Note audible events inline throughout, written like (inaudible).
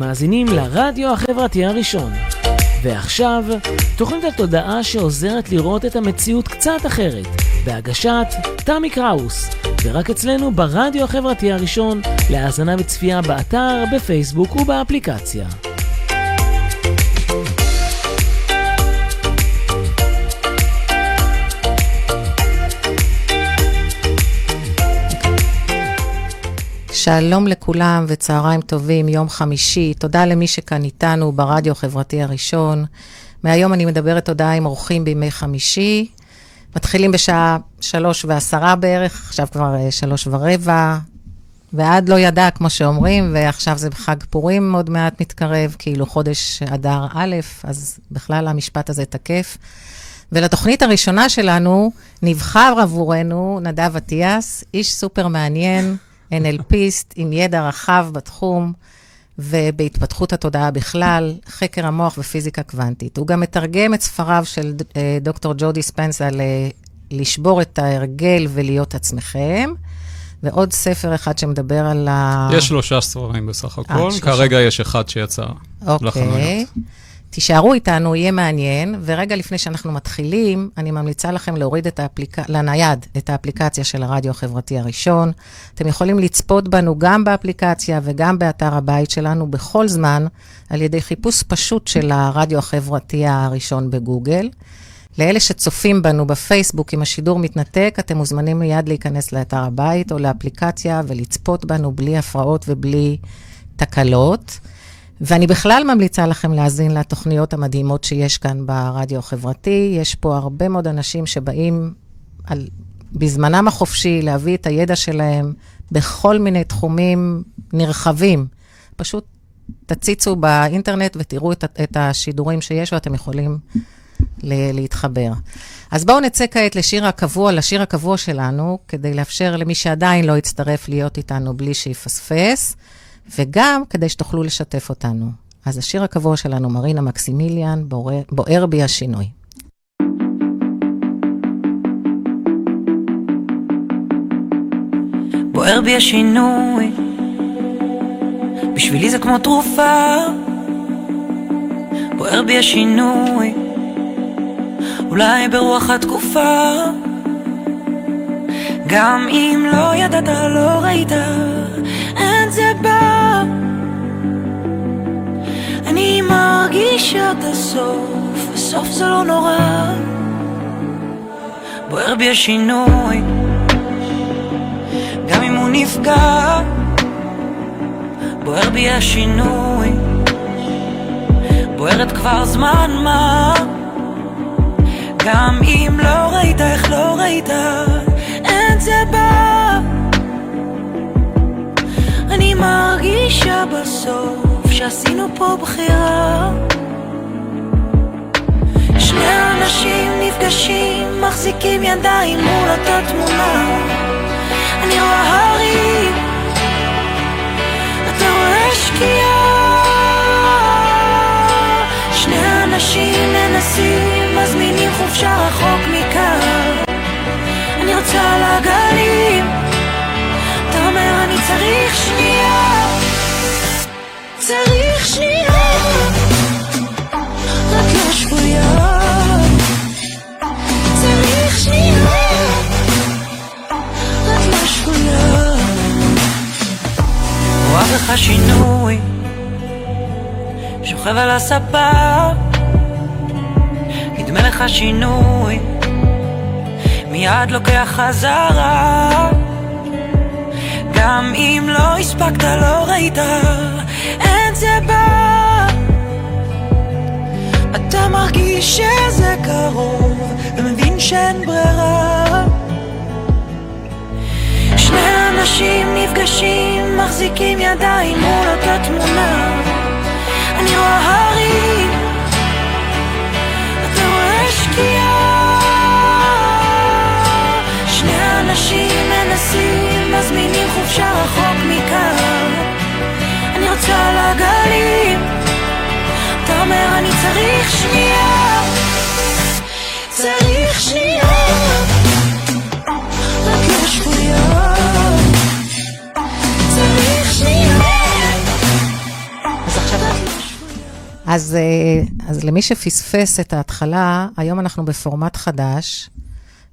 מאזינים לרדיו החברתי הראשון. ועכשיו, תוכנית התודעה שעוזרת לראות את המציאות קצת אחרת, בהגשת תמי קראוס, ורק אצלנו ברדיו החברתי הראשון, להאזנה וצפייה באתר, בפייסבוק ובאפליקציה. שלום לכולם וצהריים טובים, יום חמישי. תודה למי שכאן איתנו ברדיו החברתי הראשון. מהיום אני מדברת תודה עם אורחים בימי חמישי. מתחילים בשעה שלוש ועשרה בערך, עכשיו כבר אה, שלוש ורבע, ועד לא ידע, כמו שאומרים, ועכשיו זה חג פורים עוד מעט מתקרב, כאילו חודש אדר א', אז בכלל המשפט הזה תקף. ולתוכנית הראשונה שלנו נבחר עבורנו נדב אטיאס, איש סופר מעניין. NLPיסט עם ידע רחב בתחום ובהתפתחות התודעה בכלל, חקר המוח ופיזיקה קוונטית. הוא גם מתרגם את ספריו של אה, דוקטור ג'ודי ספנסה לשבור את ההרגל ולהיות עצמכם. ועוד ספר אחד שמדבר על ה... יש שלושה ספרים בסך אה, הכל, 아, כרגע יש אחד שיצא אוקיי. לחנויות. תישארו איתנו, יהיה מעניין. ורגע לפני שאנחנו מתחילים, אני ממליצה לכם להוריד את האפליק... לנייד את האפליקציה של הרדיו החברתי הראשון. אתם יכולים לצפות בנו גם באפליקציה וגם באתר הבית שלנו בכל זמן, על ידי חיפוש פשוט של הרדיו החברתי הראשון בגוגל. לאלה שצופים בנו בפייסבוק, אם השידור מתנתק, אתם מוזמנים מיד להיכנס לאתר הבית או לאפליקציה ולצפות בנו בלי הפרעות ובלי תקלות. ואני בכלל ממליצה לכם להאזין לתוכניות המדהימות שיש כאן ברדיו החברתי. יש פה הרבה מאוד אנשים שבאים על, בזמנם החופשי להביא את הידע שלהם בכל מיני תחומים נרחבים. פשוט תציצו באינטרנט ותראו את, את השידורים שיש ואתם יכולים ל- להתחבר. אז בואו נצא כעת לשיר הקבוע, לשיר הקבוע שלנו, כדי לאפשר למי שעדיין לא יצטרף להיות איתנו בלי שיפספס. וגם כדי שתוכלו לשתף אותנו. אז השיר הקבוע שלנו, מרינה מקסימיליאן, בוער, בי השינוי. בוער בי השינוי, בשבילי זה כמו תרופה. בוער בי השינוי, אולי ברוח התקופה. גם אם לא ידעת, לא ראית, אין זה בא. אני מרגישה את הסוף, בסוף זה לא נורא. בוער בי השינוי, גם אם הוא נפגע. בוער בי השינוי, בוערת כבר זמן מה. גם אם לא ראית, איך לא ראית, אין זה בא. מרגישה בסוף שעשינו פה בחירה. שני אנשים נפגשים, מחזיקים ידיים מול אותה תמונה. אני רואה הרים, אתה רואה שקיעה. שני אנשים ננסים, מזמינים חופשה רחוק מכאן. אני רוצה לגלים צריך שנייה צריך שנייה. רק לא שבויה. צריך שנייה רק לא שבויה. רואה בך שינוי שוכב על הספה. נדמה לך שינוי מיד לוקח חזרה גם אם לא הספקת, לא ראית, אין בא. אתה מרגיש שזה קרוב, ומבין שאין ברירה. שני אנשים נפגשים, מחזיקים ידיים מול אותה תמונה. אני רואה הרים, אתה רואה שקיעה. שני אנשים מנסים, מזמינים חופשה רחוק מכאן. אני רוצה לגלים. אתה אומר אני צריך שנייה. צריך שנייה. לא צריך שנייה. אז, אה, אז למי שפספס את ההתחלה, היום אנחנו בפורמט חדש,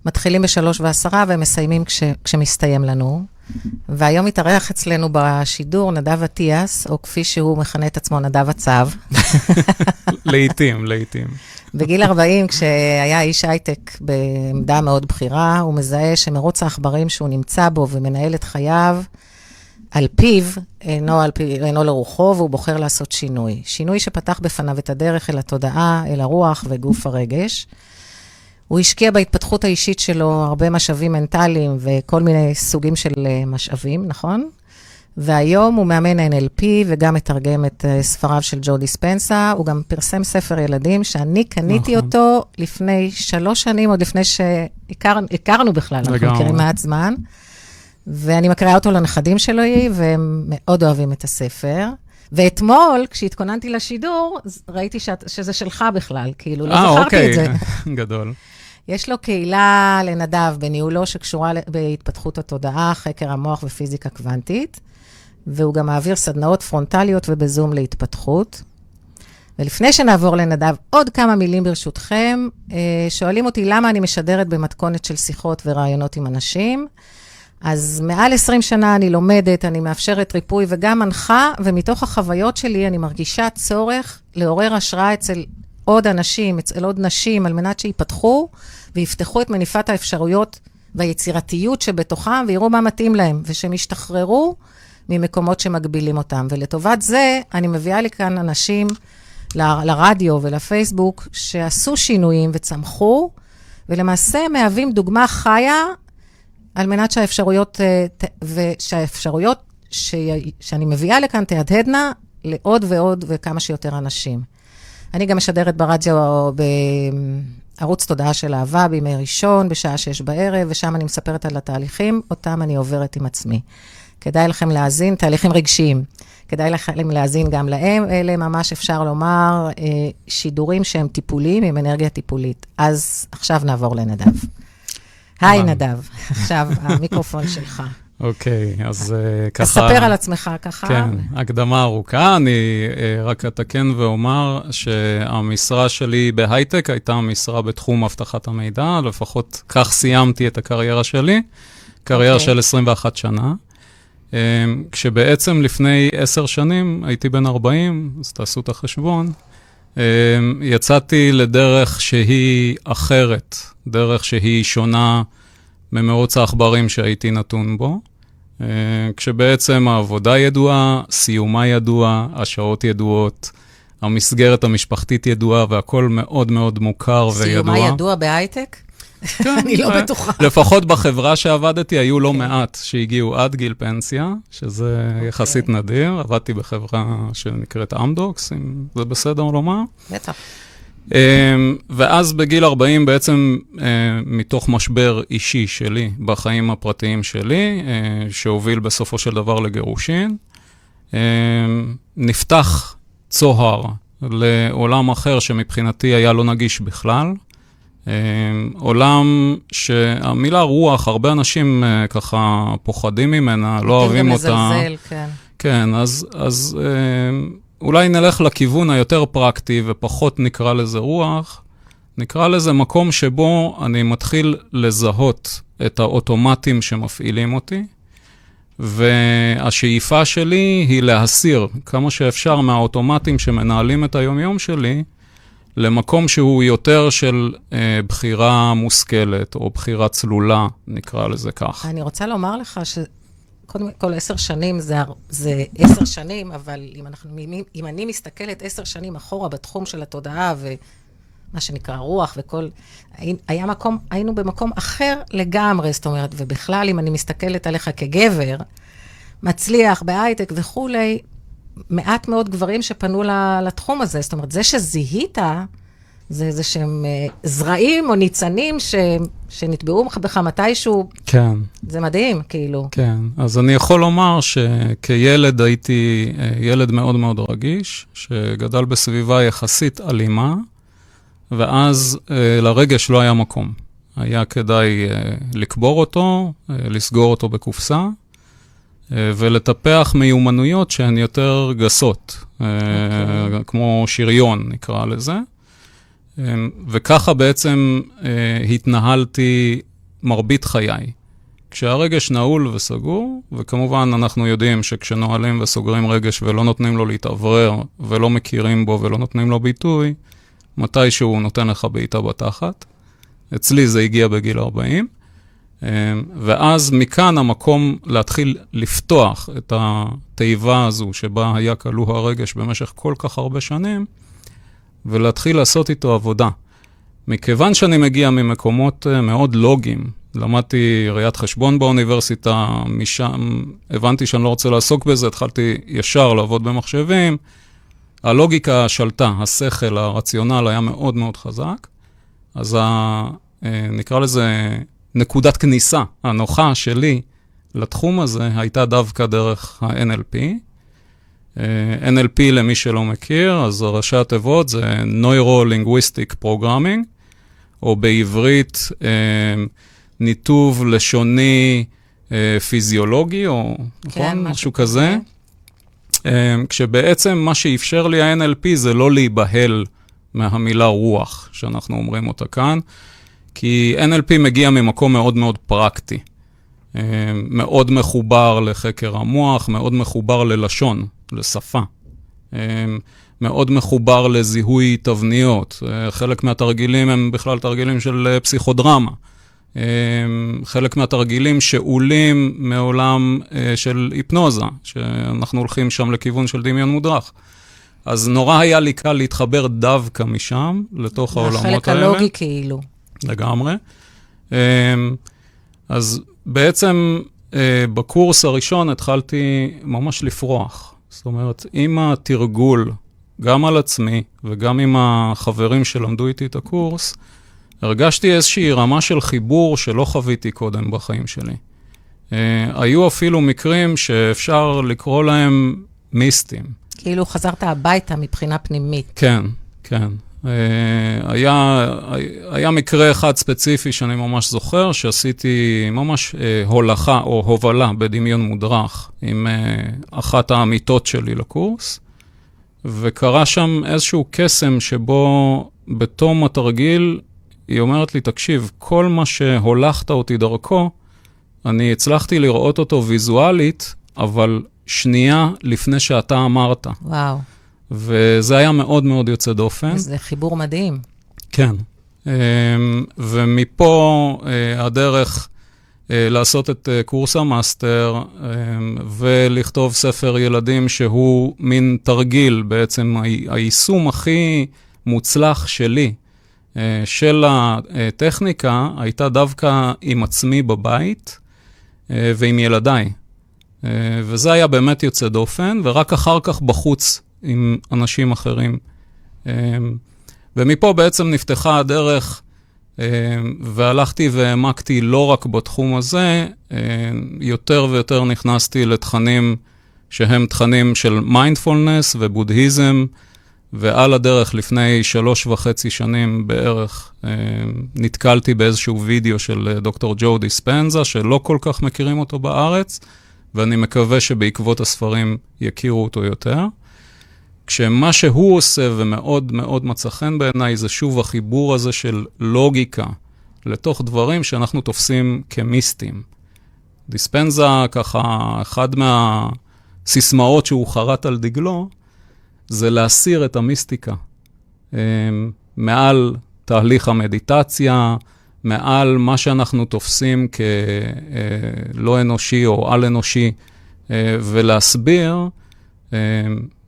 מתחילים בשלוש ועשרה ומסיימים כש, כשמסתיים לנו. והיום מתארח אצלנו בשידור נדב אטיאס, או כפי שהוא מכנה את עצמו, נדב הצב. (laughs) לעתים, לעתים. בגיל 40, כשהיה איש הייטק בעמדה מאוד בכירה, הוא מזהה שמרוץ העכברים שהוא נמצא בו ומנהל את חייו, על פיו, אינו, על פי, אינו לרוחו, והוא בוחר לעשות שינוי. שינוי שפתח בפניו את הדרך אל התודעה, אל הרוח וגוף הרגש. הוא השקיע בהתפתחות האישית שלו הרבה משאבים מנטליים וכל מיני סוגים של אה, משאבים, נכון? והיום הוא מאמן NLP וגם מתרגם את אה, ספריו של ג'ו דיספנסה. הוא גם פרסם ספר ילדים שאני קניתי נכון. אותו לפני שלוש שנים, עוד לפני שהכרנו בכלל, אנחנו מכירים מעט זמן. ואני מקריאה אותו לנכדים שלי, והם מאוד אוהבים את הספר. ואתמול, כשהתכוננתי לשידור, ראיתי שאת, שזה שלך בכלל, כאילו, לא 아, זכרתי אוקיי. את זה. (laughs) גדול. יש לו קהילה לנדב בניהולו שקשורה בהתפתחות התודעה, חקר המוח ופיזיקה קוונטית, והוא גם מעביר סדנאות פרונטליות ובזום להתפתחות. ולפני שנעבור לנדב, עוד כמה מילים ברשותכם. אה, שואלים אותי למה אני משדרת במתכונת של שיחות ורעיונות עם אנשים. אז מעל 20 שנה אני לומדת, אני מאפשרת ריפוי וגם מנחה, ומתוך החוויות שלי אני מרגישה צורך לעורר השראה אצל עוד אנשים, אצל עוד נשים, על מנת שיפתחו ויפתחו את מניפת האפשרויות והיצירתיות שבתוכם, ויראו מה מתאים להם, ושהם ישתחררו ממקומות שמגבילים אותם. ולטובת זה, אני מביאה לי כאן אנשים ל- לרדיו ולפייסבוק, שעשו שינויים וצמחו, ולמעשה מהווים דוגמה חיה על מנת שהאפשרויות, אה, ושהאפשרויות ש... שאני מביאה לכאן תהדהדנה לעוד ועוד וכמה שיותר אנשים. אני גם משדרת ברדיו בערוץ תודעה של אהבה בימי ראשון, בשעה שש בערב, ושם אני מספרת על התהליכים, אותם אני עוברת עם עצמי. כדאי לכם להאזין, תהליכים רגשיים. כדאי לכם להאזין גם להם. אלה ממש, אפשר לומר, אה, שידורים שהם טיפוליים, עם אנרגיה טיפולית. אז עכשיו נעבור לנדב. היי, נדב, עכשיו המיקרופון שלך. אוקיי, אז uh, ככה... תספר על עצמך ככה. כן, הקדמה ארוכה. אני uh, רק אתקן ואומר שהמשרה שלי בהייטק הייתה משרה בתחום אבטחת המידע, לפחות כך סיימתי את הקריירה שלי, קריירה okay. אוקיי. של 21 שנה. Um, כשבעצם לפני עשר שנים הייתי בן 40, אז תעשו את החשבון, um, יצאתי לדרך שהיא אחרת, דרך שהיא שונה ממרוץ העכברים שהייתי נתון בו, אה, כשבעצם העבודה ידועה, סיומה ידוע, השעות ידועות, המסגרת המשפחתית ידועה והכל מאוד מאוד מוכר וידוע. סיומה ידוע בהייטק? כן, (laughs) אני לא אה, בטוחה. לפחות בחברה שעבדתי, היו לא כן. מעט שהגיעו עד גיל פנסיה, שזה אוקיי. יחסית נדיר. עבדתי בחברה שנקראת אמדוקס, אם זה בסדר לומר. בטח. אמ, ואז בגיל 40 בעצם, אה, מתוך משבר אישי שלי בחיים הפרטיים שלי, אה, שהוביל בסופו של דבר לגירושין, אמ, נפתח צוהר לעולם אחר שמבחינתי היה לא נגיש בכלל. אמ, עולם שהמילה רוח, הרבה אנשים אה, ככה פוחדים ממנה, לא אוהבים אותה. גם לזלזל, כן. כן, אז, אז אולי נלך לכיוון היותר פרקטי ופחות נקרא לזה רוח, נקרא לזה מקום שבו אני מתחיל לזהות את האוטומטים שמפעילים אותי, והשאיפה שלי היא להסיר כמה שאפשר מהאוטומטים שמנהלים את היומיום שלי, למקום שהוא יותר של אה, בחירה מושכלת, או בחירה צלולה, נקרא לזה כך. אני רוצה לומר לך ש... קודם כל, עשר שנים זה, זה עשר שנים, אבל אם, אנחנו, אם אני מסתכלת עשר שנים אחורה בתחום של התודעה ומה שנקרא רוח וכל, היה מקום, היינו במקום אחר לגמרי, זאת אומרת, ובכלל, אם אני מסתכלת עליך כגבר, מצליח בהייטק וכולי, מעט מאוד גברים שפנו לתחום הזה. זאת אומרת, זה שזיהית, זה איזה שהם אה, זרעים או ניצנים ש, שנטבעו בך מתישהו. כן. זה מדהים, כאילו. כן, אז אני יכול לומר שכילד הייתי אה, ילד מאוד מאוד רגיש, שגדל בסביבה יחסית אלימה, ואז אה, לרגש לא היה מקום. היה כדאי לקבור אותו, לסגור אותו בקופסה. ולטפח מיומנויות שהן יותר גסות, okay. אוקיי. כמו שריון נקרא לזה. וככה בעצם התנהלתי מרבית חיי. כשהרגש נעול וסגור, וכמובן אנחנו יודעים שכשנועלים וסוגרים רגש ולא נותנים לו להתאוורר, ולא מכירים בו ולא נותנים לו ביטוי, מתישהו הוא נותן לך בעיטה בתחת. אצלי זה הגיע בגיל 40. אמ, ואז מכאן המקום להתחיל לפתוח את התיבה הזו שבה היה כלוא הרגש במשך כל כך הרבה שנים, ולהתחיל לעשות איתו עבודה. מכיוון שאני מגיע ממקומות אה, מאוד לוגיים, למדתי ראיית חשבון באוניברסיטה, משם הבנתי שאני לא רוצה לעסוק בזה, התחלתי ישר לעבוד במחשבים. הלוגיקה שלטה, השכל, הרציונל היה מאוד מאוד חזק. אז ה, אה, נקרא לזה נקודת כניסה הנוחה שלי לתחום הזה הייתה דווקא דרך ה-NLP. אה, NLP, למי שלא מכיר, אז ראשי התיבות זה Neuro-Linguistic Programming, או בעברית אה, ניתוב לשוני פיזיולוגי, או כן, נכון? משהו, משהו כזה. כשבעצם מה שאפשר לי ה-NLP זה לא להיבהל מהמילה רוח, שאנחנו אומרים אותה כאן, כי NLP מגיע ממקום מאוד מאוד פרקטי. אה, מאוד מחובר לחקר המוח, מאוד מחובר ללשון, לשפה. אה, מאוד מחובר לזיהוי תבניות. אה, חלק מהתרגילים הם בכלל תרגילים של פסיכודרמה. חלק מהתרגילים שאולים מעולם של היפנוזה, שאנחנו הולכים שם לכיוון של דמיון מודרך. אז נורא היה לי קל להתחבר דווקא משם, לתוך העולמות האלה. החלק הלוגי כאילו. לגמרי. אז בעצם אה, בקורס הראשון התחלתי ממש לפרוח. זאת אומרת, עם התרגול, גם על עצמי וגם עם החברים שלמדו איתי את הקורס, הרגשתי איזושהי רמה של חיבור שלא חוויתי קודם בחיים שלי. Uh, היו אפילו מקרים שאפשר לקרוא להם מיסטיים. כאילו חזרת הביתה מבחינה פנימית. כן, כן. Uh, היה, היה מקרה אחד ספציפי שאני ממש זוכר, שעשיתי ממש uh, הולכה או הובלה בדמיון מודרך עם uh, אחת האמיתות שלי לקורס, וקרה שם איזשהו קסם שבו בתום התרגיל היא אומרת לי, תקשיב, כל מה שהולכת אותי דרכו, אני הצלחתי לראות אותו ויזואלית, אבל שנייה לפני שאתה אמרת. וואו. וזה היה מאוד מאוד יוצא דופן. זה חיבור מדהים. כן. אמ, ומפה אה, הדרך אה, לעשות את אה, קורס המאסטר אמ, ולכתוב ספר ילדים שהוא מין תרגיל, בעצם היישום הכי מוצלח שלי של הטכניקה הייתה דווקא עם עצמי בבית ועם ילדיי. וזה היה באמת יוצא דופן, ורק אחר כך בחוץ עם אנשים אחרים. אמ, ומפה בעצם נפתחה הדרך, אמ, והלכתי והעמקתי לא רק בתחום הזה, אמ, יותר ויותר נכנסתי לתכנים שהם תכנים של מיינדפולנס ובודהיזם, ועל הדרך, לפני שלוש וחצי שנים בערך, נתקלתי באיזשהו וידאו של דוקטור ג'ו דיספנזה, שלא כל כך מכירים אותו בארץ, ואני מקווה שבעקבות הספרים יכירו אותו יותר. כשמה שהוא עושה ומאוד מאוד מצא חן בעיניי זה שוב החיבור הזה של לוגיקה לתוך דברים שאנחנו תופסים כמיסטיים. דיספנזה, ככה, אחד מהסיסמאות שהוא חרט על דגלו, זה להסיר את המיסטיקה. אמ, מעל תהליך המדיטציה, מעל מה שאנחנו תופסים כלא אה, אנושי או על-אנושי, אה, ולהסביר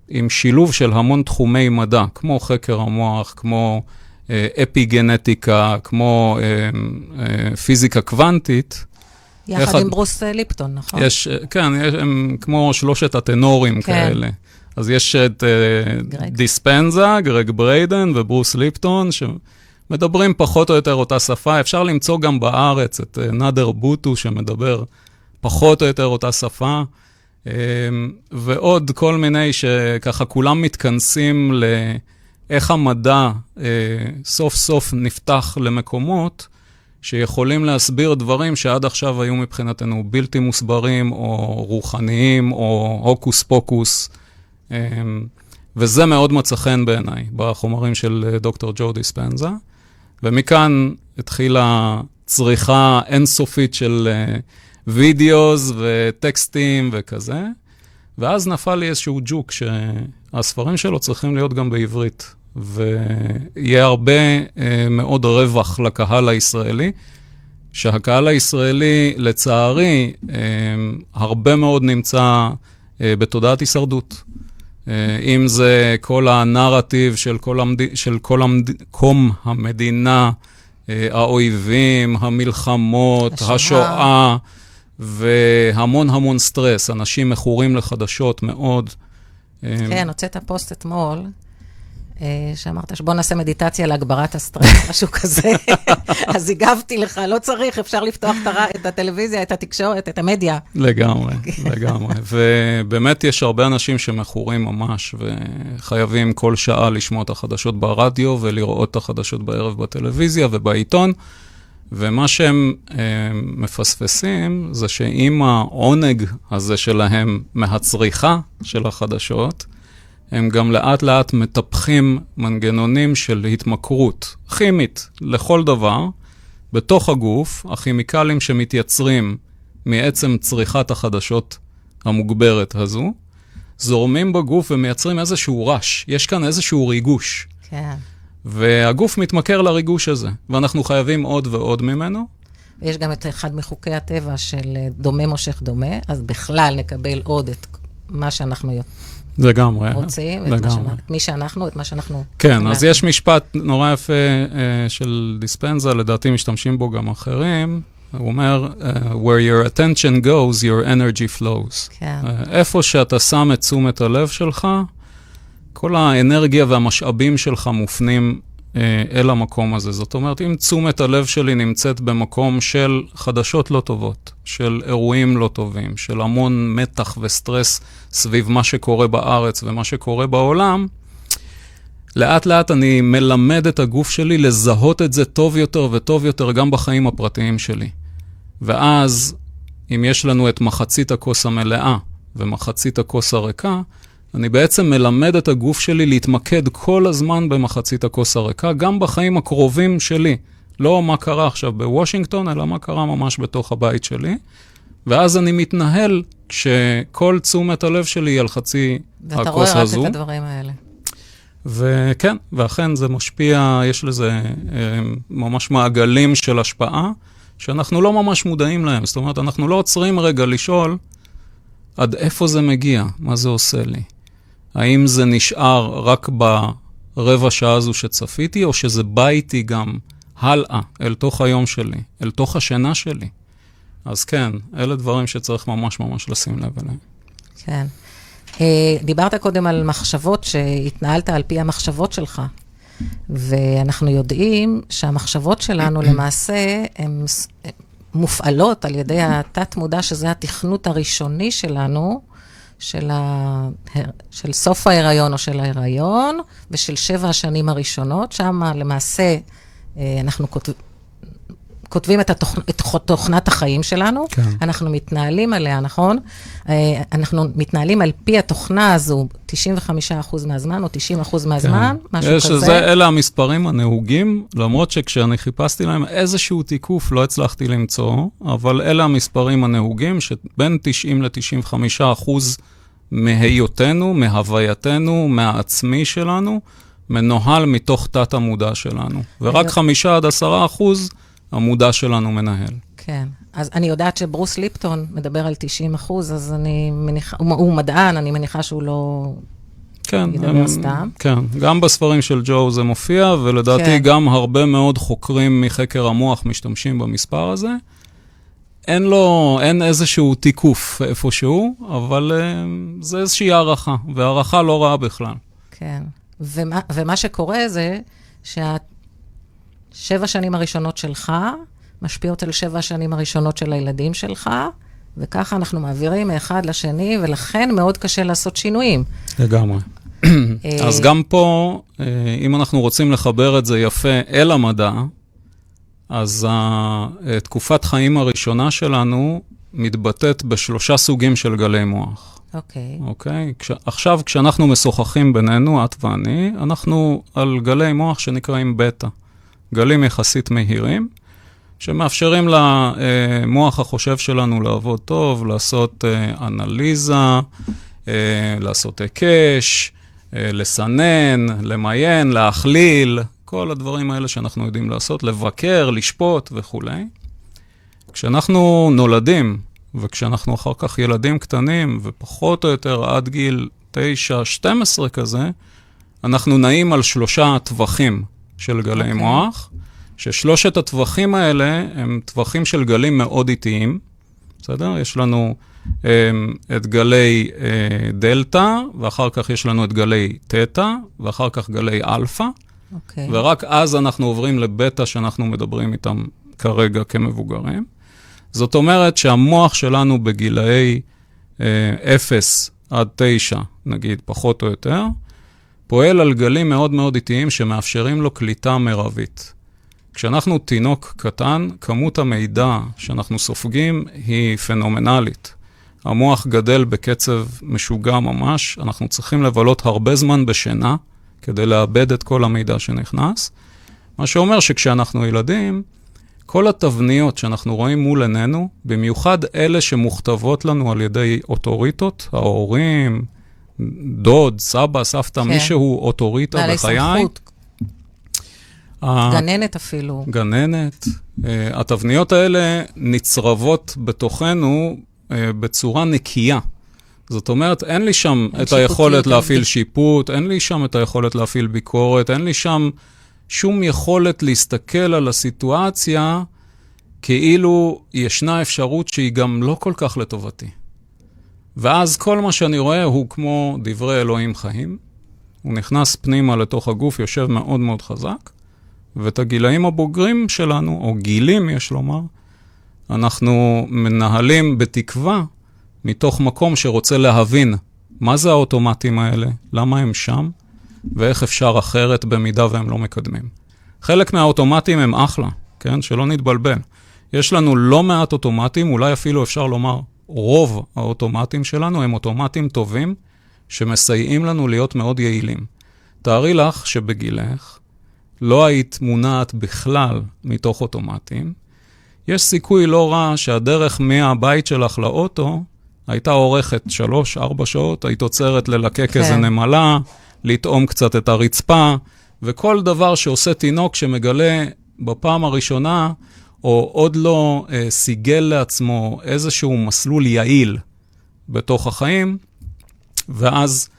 עם שילוב של המון תחומי מדע, כמו חקר המוח, כמו אה, אפי-גנטיקה, כמו אה, אה, פיזיקה קוונטית. יחד אחד, עם ברוס ליפטון, נכון? יש, כן, יש, הם כמו שלושת הטנורים כן. כאלה. אז יש את גרג. דיספנזה, גרג בריידן וברוס ליפטון, שמדברים פחות או יותר אותה שפה. אפשר למצוא גם בארץ את נאדר בוטו, שמדבר פחות או יותר אותה שפה. אמ, ועוד כל מיני שככה כולם מתכנסים לאיך המדע אה, סוף סוף נפתח למקומות שיכולים להסביר דברים שעד עכשיו היו מבחינתנו בלתי מוסברים, או רוחניים, או הוקוס פוקוס. אמ, וזה מאוד מצא חן בעיניי בחומרים של דוקטור ג'ו דיספנזה. ומכאן התחילה צריכה אינסופית של uh, וידאוס וטקסטים וכזה. ואז נפל לי איזשהו ג'וק שהספרים שלו צריכים להיות גם בעברית. ויהיה הרבה uh, מאוד רווח לקהל הישראלי, שהקהל הישראלי, לצערי, uh, הרבה מאוד נמצא uh, בתודעת הישרדות. Uh, אם זה כל הנרטיב של כל, המד... של כל המד... קום המדינה, uh, האויבים, המלחמות, השואה. השואה, והמון המון סטרס. אנשים מכורים לחדשות מאוד. כן, הוצאת פוסט אתמול, אה, שאמרת שבוא נעשה מדיטציה להגברת הסטרס, (laughs) משהו כזה. (laughs) אז הגבתי לך, לא צריך, אפשר לפתוח את הטלוויזיה, את התקשורת, את המדיה. לגמרי, (laughs) לגמרי. ובאמת יש הרבה אנשים שמכורים ממש, וחייבים כל שעה לשמוע את החדשות ברדיו ולראות את החדשות בערב בטלוויזיה ובעיתון. ומה שהם אה, מפספסים זה שעם העונג הזה שלהם מהצריכה של החדשות, הם גם לאט לאט מטפחים מנגנונים של התמכרות כימית לכל דבר בתוך הגוף, הכימיקלים שמתייצרים מעצם צריכת החדשות המוגברת הזו, זורמים בגוף ומייצרים איזשהו רש, יש כאן איזשהו ריגוש. כן. והגוף מתמכר לריגוש הזה, ואנחנו חייבים עוד ועוד ממנו. ויש גם את אחד מחוקי הטבע של אה, דומה מושך דומה, אז בכלל נקבל עוד את מה שאנחנו לגמרי. רוצים, את, מה לגמרי. את מי שאנחנו, את מה שאנחנו... כן, אז יש משפט נורא יפה אה, של דיספנזה, לדעתי משתמשים בו גם אחרים. הוא אומר, אה, where your attention goes, your energy flows. כן. אה, איפה שאתה שם את תשומת הלב שלך, כל האנרגיה והמשאבים שלך מופנים אה, אל המקום הזה. זאת אומרת, אם תשומת הלב שלי נמצאת במקום של חדשות לא טובות, של אירועים לא טובים, של המון מתח וסטרס סביב מה שקורה בארץ ומה שקורה בעולם, לאט לאט אני מלמד את הגוף שלי לזהות את זה טוב יותר וטוב יותר גם בחיים הפרטיים שלי. ואז, אם יש לנו את מחצית הכוס המלאה ומחצית הכוס הריקה, אני בעצם מלמד את הגוף שלי להתמקד כל הזמן במחצית הכוס הריקה, גם בחיים הקרובים שלי. לא מה קרה עכשיו בוושינגטון, אלא מה קרה ממש בתוך הבית שלי. ואז אני מתנהל כשכל תשומת הלב שלי היא על חצי ואתה הכוס רואה רק הזו. את הדברים האלה. וכן, ואכן זה משפיע, יש לזה אה, ממש מעגלים של השפעה, שאנחנו לא ממש מודעים להם. זאת אומרת, אנחנו לא עוצרים רגע לשאול עד איפה זה מגיע, מה זה עושה לי. האם זה נשאר רק ברבע שעה הזו שצפיתי, או שזה בא איתי גם הלאה, אל תוך היום שלי, אל תוך השינה שלי. אז כן, אלה דברים שצריך ממש ממש לשים לב אליהם. כן. אה, דיברת קודם על מחשבות, שהתנהלת על פי המחשבות שלך. ואנחנו יודעים שהמחשבות שלנו למעשה הן מופעלות על ידי התת-מודע, שזה התכנות הראשוני שלנו, של, ה... של סוף ההיריון או של ההיריון, ושל שבע השנים הראשונות. שם למעשה אה, אנחנו כותב... כותבים את, התוכ... את תוכנת החיים שלנו, כן. אנחנו מתנהלים עליה, נכון? אה, אנחנו מתנהלים על פי התוכנה הזו 95% מהזמן או 90% מהזמן, משהו כן. יש, כזה. זה, אלה המספרים הנהוגים, למרות שכשאני חיפשתי להם איזשהו תיקוף לא הצלחתי למצוא, אבל אלה המספרים הנהוגים, שבין 90 ל-95 אחוז מהיותנו, מהווייתנו, מהעצמי שלנו, מנוהל מתוך תת המודע שלנו. ורק אני- 5 עד 10 אחוז המודע שלנו מנהל. כן. אז אני יודעת שברוס ליפטון מדבר על 90 אחוז, אז אני מניחה, הוא, הוא מדען, אני מניחה שהוא לא... כן, ידבר הם- סתם. כן, גם בספרים של ג'ו זה מופיע, ולדעתי כן. גם הרבה מאוד חוקרים מחקר המוח משתמשים במספר הזה. אין לו, אין איזשהו תיקוף איפשהו, אבל uh, זה איזושהי הערכה, והערכה לא רעה בכלל. כן. ומה, ומה שקורה זה שהשבע שנים הראשונות שלך משפיעות על שבע השנים הראשונות של הילדים שלך, וככה אנחנו מעבירים מאחד לשני, ולכן מאוד קשה לעשות שינויים. לגמרי. אה, אז גם פה, אה, אם אנחנו רוצים לחבר את זה יפה אל המדע, אז התקופת חיים הראשונה שלנו מתבטאת בשלושה סוגים של גלי מוח. אוקיי. אוקיי? כש, עכשיו, כשאנחנו משוחחים בינינו, את ואני, אנחנו על גלי מוח שנקראים בטא. גלים יחסית מהירים, שמאפשרים למוח החושב שלנו לעבוד טוב, לעשות אה, אנליזה, אה, לעשות היקש, אה, לסנן, למיין, להכליל, כל הדברים האלה שאנחנו יודעים לעשות, לבקר, לשפוט וכולי. כשאנחנו נולדים, וכשאנחנו אחר כך ילדים קטנים, ופחות או יותר עד גיל 9-12 כזה, אנחנו נעים על שלושה טווחים של גלי אוקיי. אוקיי. מוח, ששלושת הטווחים האלה הם טווחים של גלים מאוד איטיים, בסדר? יש לנו אממ, את גלי אה, דלתא, ואחר כך יש לנו את גלי תטא, ואחר כך גלי אלפא, אוקיי. ורק אז אנחנו עוברים לבטא שאנחנו מדברים איתם כרגע כמבוגרים. זאת אומרת שהמוח שלנו בגילאי אה, 0 עד 9, נגיד, פחות או יותר, פועל על גלים מאוד מאוד איטיים שמאפשרים לו קליטה מרבית. כשאנחנו תינוק קטן, כמות המידע שאנחנו סופגים היא פנומנלית. המוח גדל בקצב משוגע ממש, אנחנו צריכים לבלות הרבה זמן בשינה כדי לאבד את כל המידע שנכנס. מה שאומר שכשאנחנו ילדים, כל התבניות שאנחנו רואים מול עינינו, במיוחד אלה שמוכתבות לנו על ידי אוטוריטות, ההורים, דוד, סבא, סבתא, כן. מישהו אוטוריטה בעלי בחיי. סמכות, ה- גננת אפילו. גננת. Uh, התבניות האלה נצרבות בתוכנו uh, בצורה נקייה. זאת אומרת, אין לי שם אין את היכולת להפעיל שיפוט, אין לי שם את היכולת להפעיל ביקורת, אין לי שם שום יכולת להסתכל על הסיטואציה כאילו ישנה אפשרות שהיא גם לא כל כך לטובתי. ואז כל מה שאני רואה הוא כמו דברי אלוהים חיים. הוא נכנס פנימה לתוך הגוף, יושב מאוד מאוד חזק, ואת הגילאים הבוגרים שלנו, או גילים יש לומר, אנחנו מנהלים בתקווה מתוך מקום שרוצה להבין מה זה האוטומטים האלה, למה הם שם, ואיך אפשר אחרת במידה והם לא מקדמים. חלק מהאוטומטים הם אחלה, כן? שלא נתבלבל. יש לנו לא מעט אוטומטים, אולי אפילו אפשר לומר רוב האוטומטים שלנו הם אוטומטים טובים, שמסייעים לנו להיות מאוד יעילים. תארי לך שבגילך לא היית מונעת בכלל מתוך אוטומטים, יש סיכוי לא רע שהדרך מהבית שלך לאוטו הייתה אורכת שלוש-ארבע שעות, היית עוצרת ללקק כן. איזה נמלה, לטעום קצת את הרצפה, וכל דבר שעושה תינוק שמגלה בפעם הראשונה, או עוד לא אה, סיגל לעצמו איזשהו מסלול יעיל בתוך החיים, ואז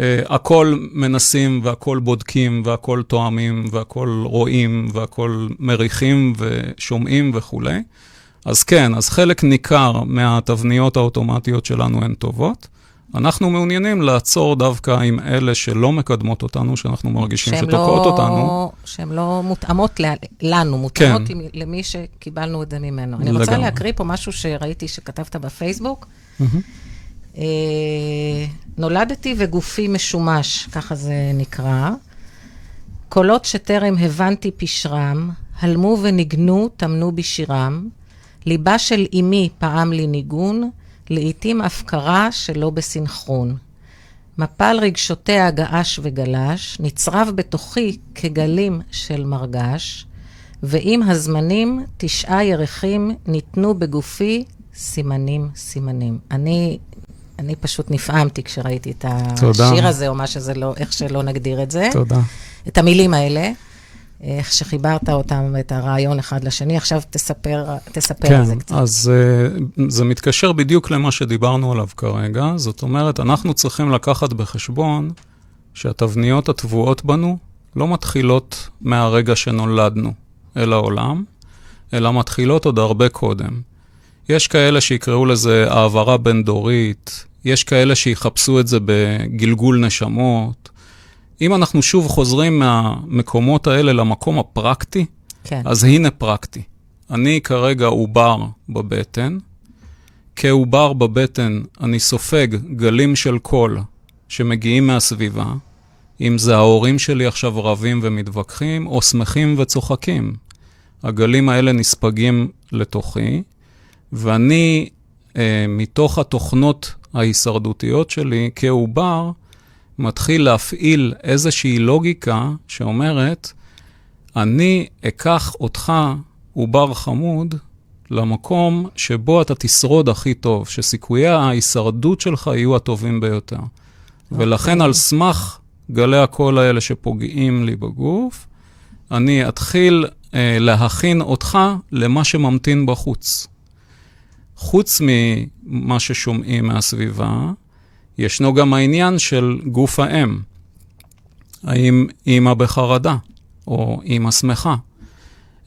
אה, הכל מנסים והכל בודקים והכל תואמים והכל רואים והכל מריחים ושומעים וכולי. אז כן, אז חלק ניכר מהתבניות האוטומטיות שלנו הן טובות. אנחנו מעוניינים לעצור דווקא עם אלה שלא מקדמות אותנו, שאנחנו מרגישים שתוקעות לא- אותנו. שהן לא מותאמות לנו, מותאמות כן. עם- למי שקיבלנו את זה ממנו. אני רוצה לגמרי. להקריא פה משהו שראיתי שכתבת בפייסבוק. אה, נולדתי וגופי משומש, ככה זה נקרא. קולות שטרם הבנתי פשרם, הלמו וניגנו, טמנו בשירם. ליבה של אמי פעם לי ניגון, לעתים הפקרה שלא בסנכרון. מפל רגשותיה געש וגלש, נצרב בתוכי כגלים של מרגש, ועם הזמנים תשעה ירחים ניתנו בגופי סימנים סימנים. אני, אני פשוט נפעמתי כשראיתי את תודה. השיר הזה, או מה שזה לא, איך שלא נגדיר את זה. תודה. את המילים האלה, איך שחיברת אותם, את הרעיון אחד לשני. עכשיו תספר, תספר כן, על זה קצת. אז uh, זה מתקשר בדיוק למה שדיברנו עליו כרגע. זאת אומרת, אנחנו צריכים לקחת בחשבון שהתבניות הטבועות בנו לא מתחילות מהרגע שנולדנו אל העולם, אלא מתחילות עוד הרבה קודם. יש כאלה שיקראו לזה העברה בין-דורית, יש כאלה שיחפשו את זה בגלגול נשמות. אם אנחנו שוב חוזרים מהמקומות האלה למקום הפרקטי, כן. אז הנה פרקטי. אני כרגע עובר בבטן. כעובר בבטן אני סופג גלים של קול שמגיעים מהסביבה, אם זה ההורים שלי עכשיו רבים ומתווכחים, או שמחים וצוחקים. הגלים האלה נספגים לתוכי, ואני, אה, מתוך התוכנות ההישרדותיות שלי כעובר, מתחיל להפעיל איזושהי לוגיקה שאומרת, אני אקח אותך, עובר חמוד, למקום שבו אתה תשרוד הכי טוב, שסיכויי ההישרדות שלך יהיו הטובים ביותר. ולכן על סמך גלי הקול האלה שפוגעים לי בגוף, אני אתחיל אה, להכין אותך למה שממתין בחוץ. חוץ ממה ששומעים מהסביבה, ישנו גם העניין של גוף האם. האם אימא בחרדה, או אימא שמחה?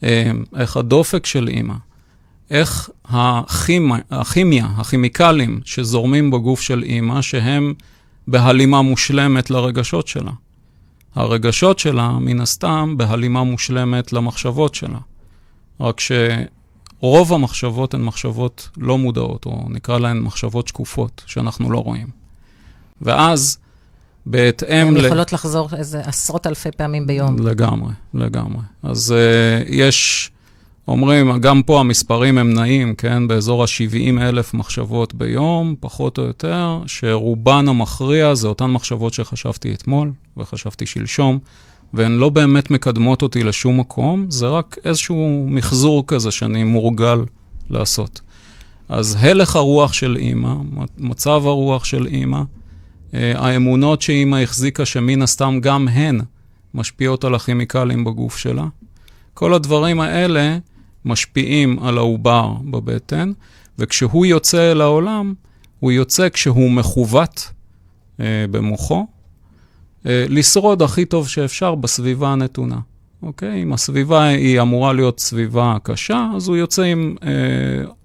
אה, איך הדופק של אימא? איך הכימיה, הכימיה, הכימיקלים שזורמים בגוף של אימא, שהם בהלימה מושלמת לרגשות שלה. הרגשות שלה, מן הסתם, בהלימה מושלמת למחשבות שלה. רק שרוב המחשבות הן מחשבות לא מודעות, או נקרא להן מחשבות שקופות, שאנחנו לא רואים. ואז, בהתאם הן ל... יכולות לחזור איזה עשרות אלפי פעמים ביום. לגמרי, לגמרי. אז uh, יש, אומרים, גם פה המספרים הם נעים, כן? באזור ה-70 אלף מחשבות ביום, פחות או יותר, שרובן המכריע זה אותן מחשבות שחשבתי אתמול וחשבתי שלשום, והן לא באמת מקדמות אותי לשום מקום, זה רק איזשהו מחזור כזה שאני מורגל לעשות. אז הלך הרוח של אימא, מצב הרוח של אימא, האמונות שאימא החזיקה, שמן הסתם גם הן משפיעות על הכימיקלים בגוף שלה. כל הדברים האלה משפיעים על העובר בבטן, וכשהוא יוצא אל העולם, הוא יוצא כשהוא מכוות אה, במוחו, אה, לשרוד הכי טוב שאפשר בסביבה הנתונה. אוקיי? אם הסביבה היא אמורה להיות סביבה קשה, אז הוא יוצא עם אה,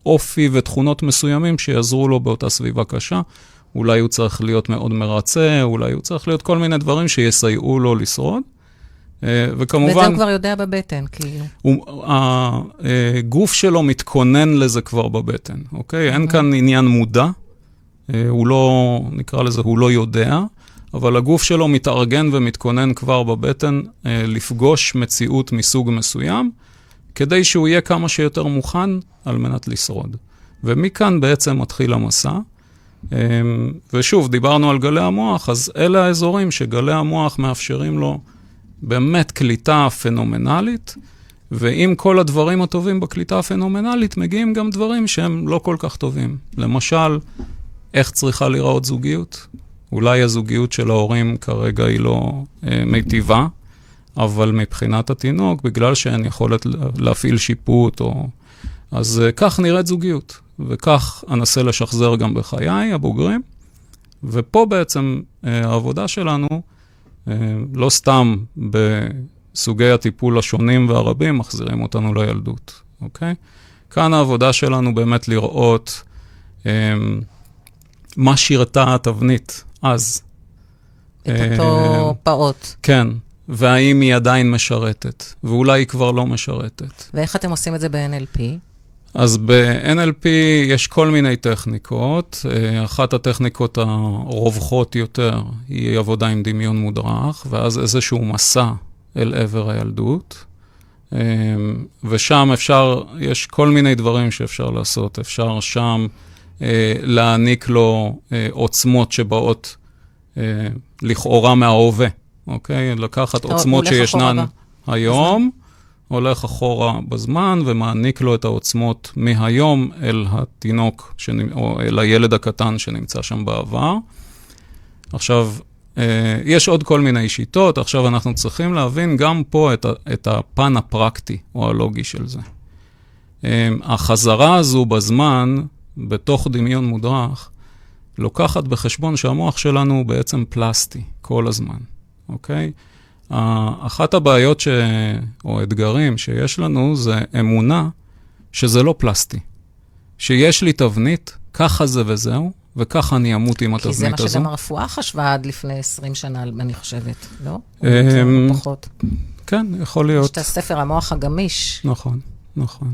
אופי ותכונות מסוימים שיעזרו לו באותה סביבה קשה. אולי הוא צריך להיות מאוד מרצה, אולי הוא צריך להיות כל מיני דברים שיסייעו לו לשרוד. אה, וכמובן... ואת זה הוא כבר יודע בבטן, כאילו. הוא, הגוף שלו מתכונן לזה כבר בבטן, אוקיי? אין כאן עניין מודע, אה, הוא לא, נקרא לזה, הוא לא יודע, אבל הגוף שלו מתארגן ומתכונן כבר בבטן אה, לפגוש מציאות מסוג מסוים, כדי שהוא יהיה כמה שיותר מוכן על מנת לשרוד. ומכאן בעצם מתחיל המסע. אמ, ושוב, דיברנו על גלי המוח, אז אלה האזורים שגלי המוח מאפשרים לו באמת קליטה פנומנלית, ועם כל הדברים הטובים בקליטה הפנומנלית, מגיעים גם דברים שהם לא כל כך טובים. למשל, איך צריכה להיראות זוגיות? אולי הזוגיות של ההורים כרגע היא לא אה, מיטיבה, אבל מבחינת התינוק, בגלל שאין יכולת להפעיל שיפוט, או... אז אה, כך נראית זוגיות. וכך אנסה לשחזר גם בחיי הבוגרים. ופה בעצם אה, העבודה שלנו, אה, לא סתם בסוגי הטיפול השונים והרבים, מחזירים אותנו לילדות, אוקיי? כאן העבודה שלנו באמת לראות אה, מה שירתה התבנית אז. את אותו פעוט. כן, והאם היא עדיין משרתת, ואולי היא כבר לא משרתת. ואיך אתם עושים את זה ב-NLP? אז ב-NLP יש כל מיני טכניקות. אה, אחת הטכניקות הרווחות יותר היא עבודה עם דמיון מודרך, ואז איזשהו מסע אל עבר הילדות. אה, ושם אפשר, יש כל מיני דברים שאפשר לעשות. אפשר שם אה, להעניק לו עוצמות שבאות לכאורה מההווה, אוקיי? לקחת עוצמות שישנן היום. הולך אחורה בזמן ומעניק לו את העוצמות מהיום אל התינוק, שנ... או אל הילד הקטן שנמצא שם בעבר. עכשיו, אה, יש עוד כל מיני שיטות, עכשיו אנחנו צריכים להבין גם פה את. את הפן הפרקטי או הלוגי של זה. אה, החזרה הזו בזמן, בתוך דמיון מודרך, לוקחת בחשבון שהמוח שלנו הוא בעצם פלסטי כל הזמן, אוקיי? אחת הבעיות ש... או אתגרים שיש לנו זה אמונה שזה לא פלסטי. שיש לי תבנית, ככה זה וזהו, וככה אני אמות עם התבנית הזו. כי זה מה שגם הרפואה חשבה עד לפני 20 שנה, אני חושבת, לא? אמ, או פחות. כן, יכול להיות. יש את הספר המוח הגמיש. נכון, נכון.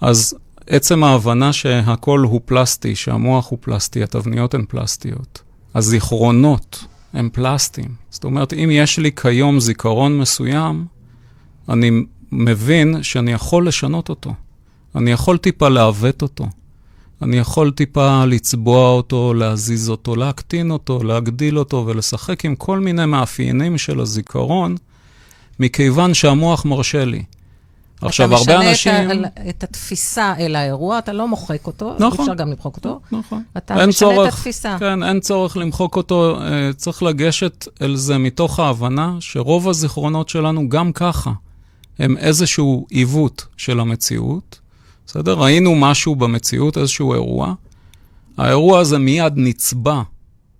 אז עצם ההבנה שהכל הוא פלסטי, שהמוח הוא פלסטי, התבניות הן פלסטיות, הזיכרונות הם פלסטיים. זאת אומרת, אם יש לי כיום זיכרון מסוים, אני מבין שאני יכול לשנות אותו. אני יכול טיפה לעוות אותו. אני יכול טיפה לצבוע אותו, להזיז אותו, להקטין אותו, להגדיל אותו ולשחק עם כל מיני מאפיינים של הזיכרון, מכיוון שהמוח מרשה לי. עכשיו, הרבה אנשים... אתה משנה את, התפיסה אל האירוע, אתה לא מוחק אותו, נכון. אפשר גם למחוק אותו. נכון. אתה משנה צורך, את התפיסה. כן, אין צורך למחוק אותו, אה, צריך לגשת אל זה מתוך ההבנה שרוב הזיכרונות שלנו גם ככה הם איזשהו עיוות של המציאות, בסדר? ראינו משהו במציאות, איזשהו אירוע. האירוע הזה מיד נצבע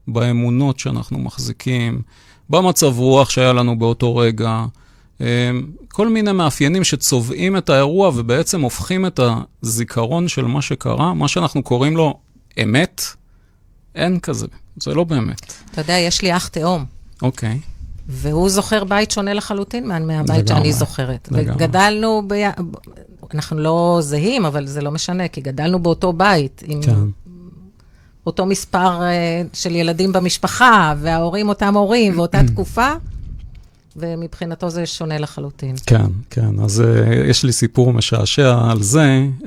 באמונות שאנחנו מחזיקים, במצב רוח שהיה לנו באותו רגע, כל מיני מאפיינים שצובעים את האירוע ובעצם הופכים את הזיכרון של מה שקרה, מה שאנחנו קוראים לו אמת, אין כזה, זה לא באמת. אתה יודע, יש לי אח תאום, אוקיי, והוא זוכר בית שונה לחלוטין מה- מהבית. שאני זוכרת. לגמרי. וגדלנו, ב... אנחנו לא זהים, אבל זה לא משנה, כי גדלנו באותו בית, עם כן, אותו מספר אה, של ילדים במשפחה, וההורים אותם הורים, ואותה תקופה, ומבחינתו זה שונה לחלוטין. כן, כן. אז uh, יש לי סיפור משעשע על זה. Uh,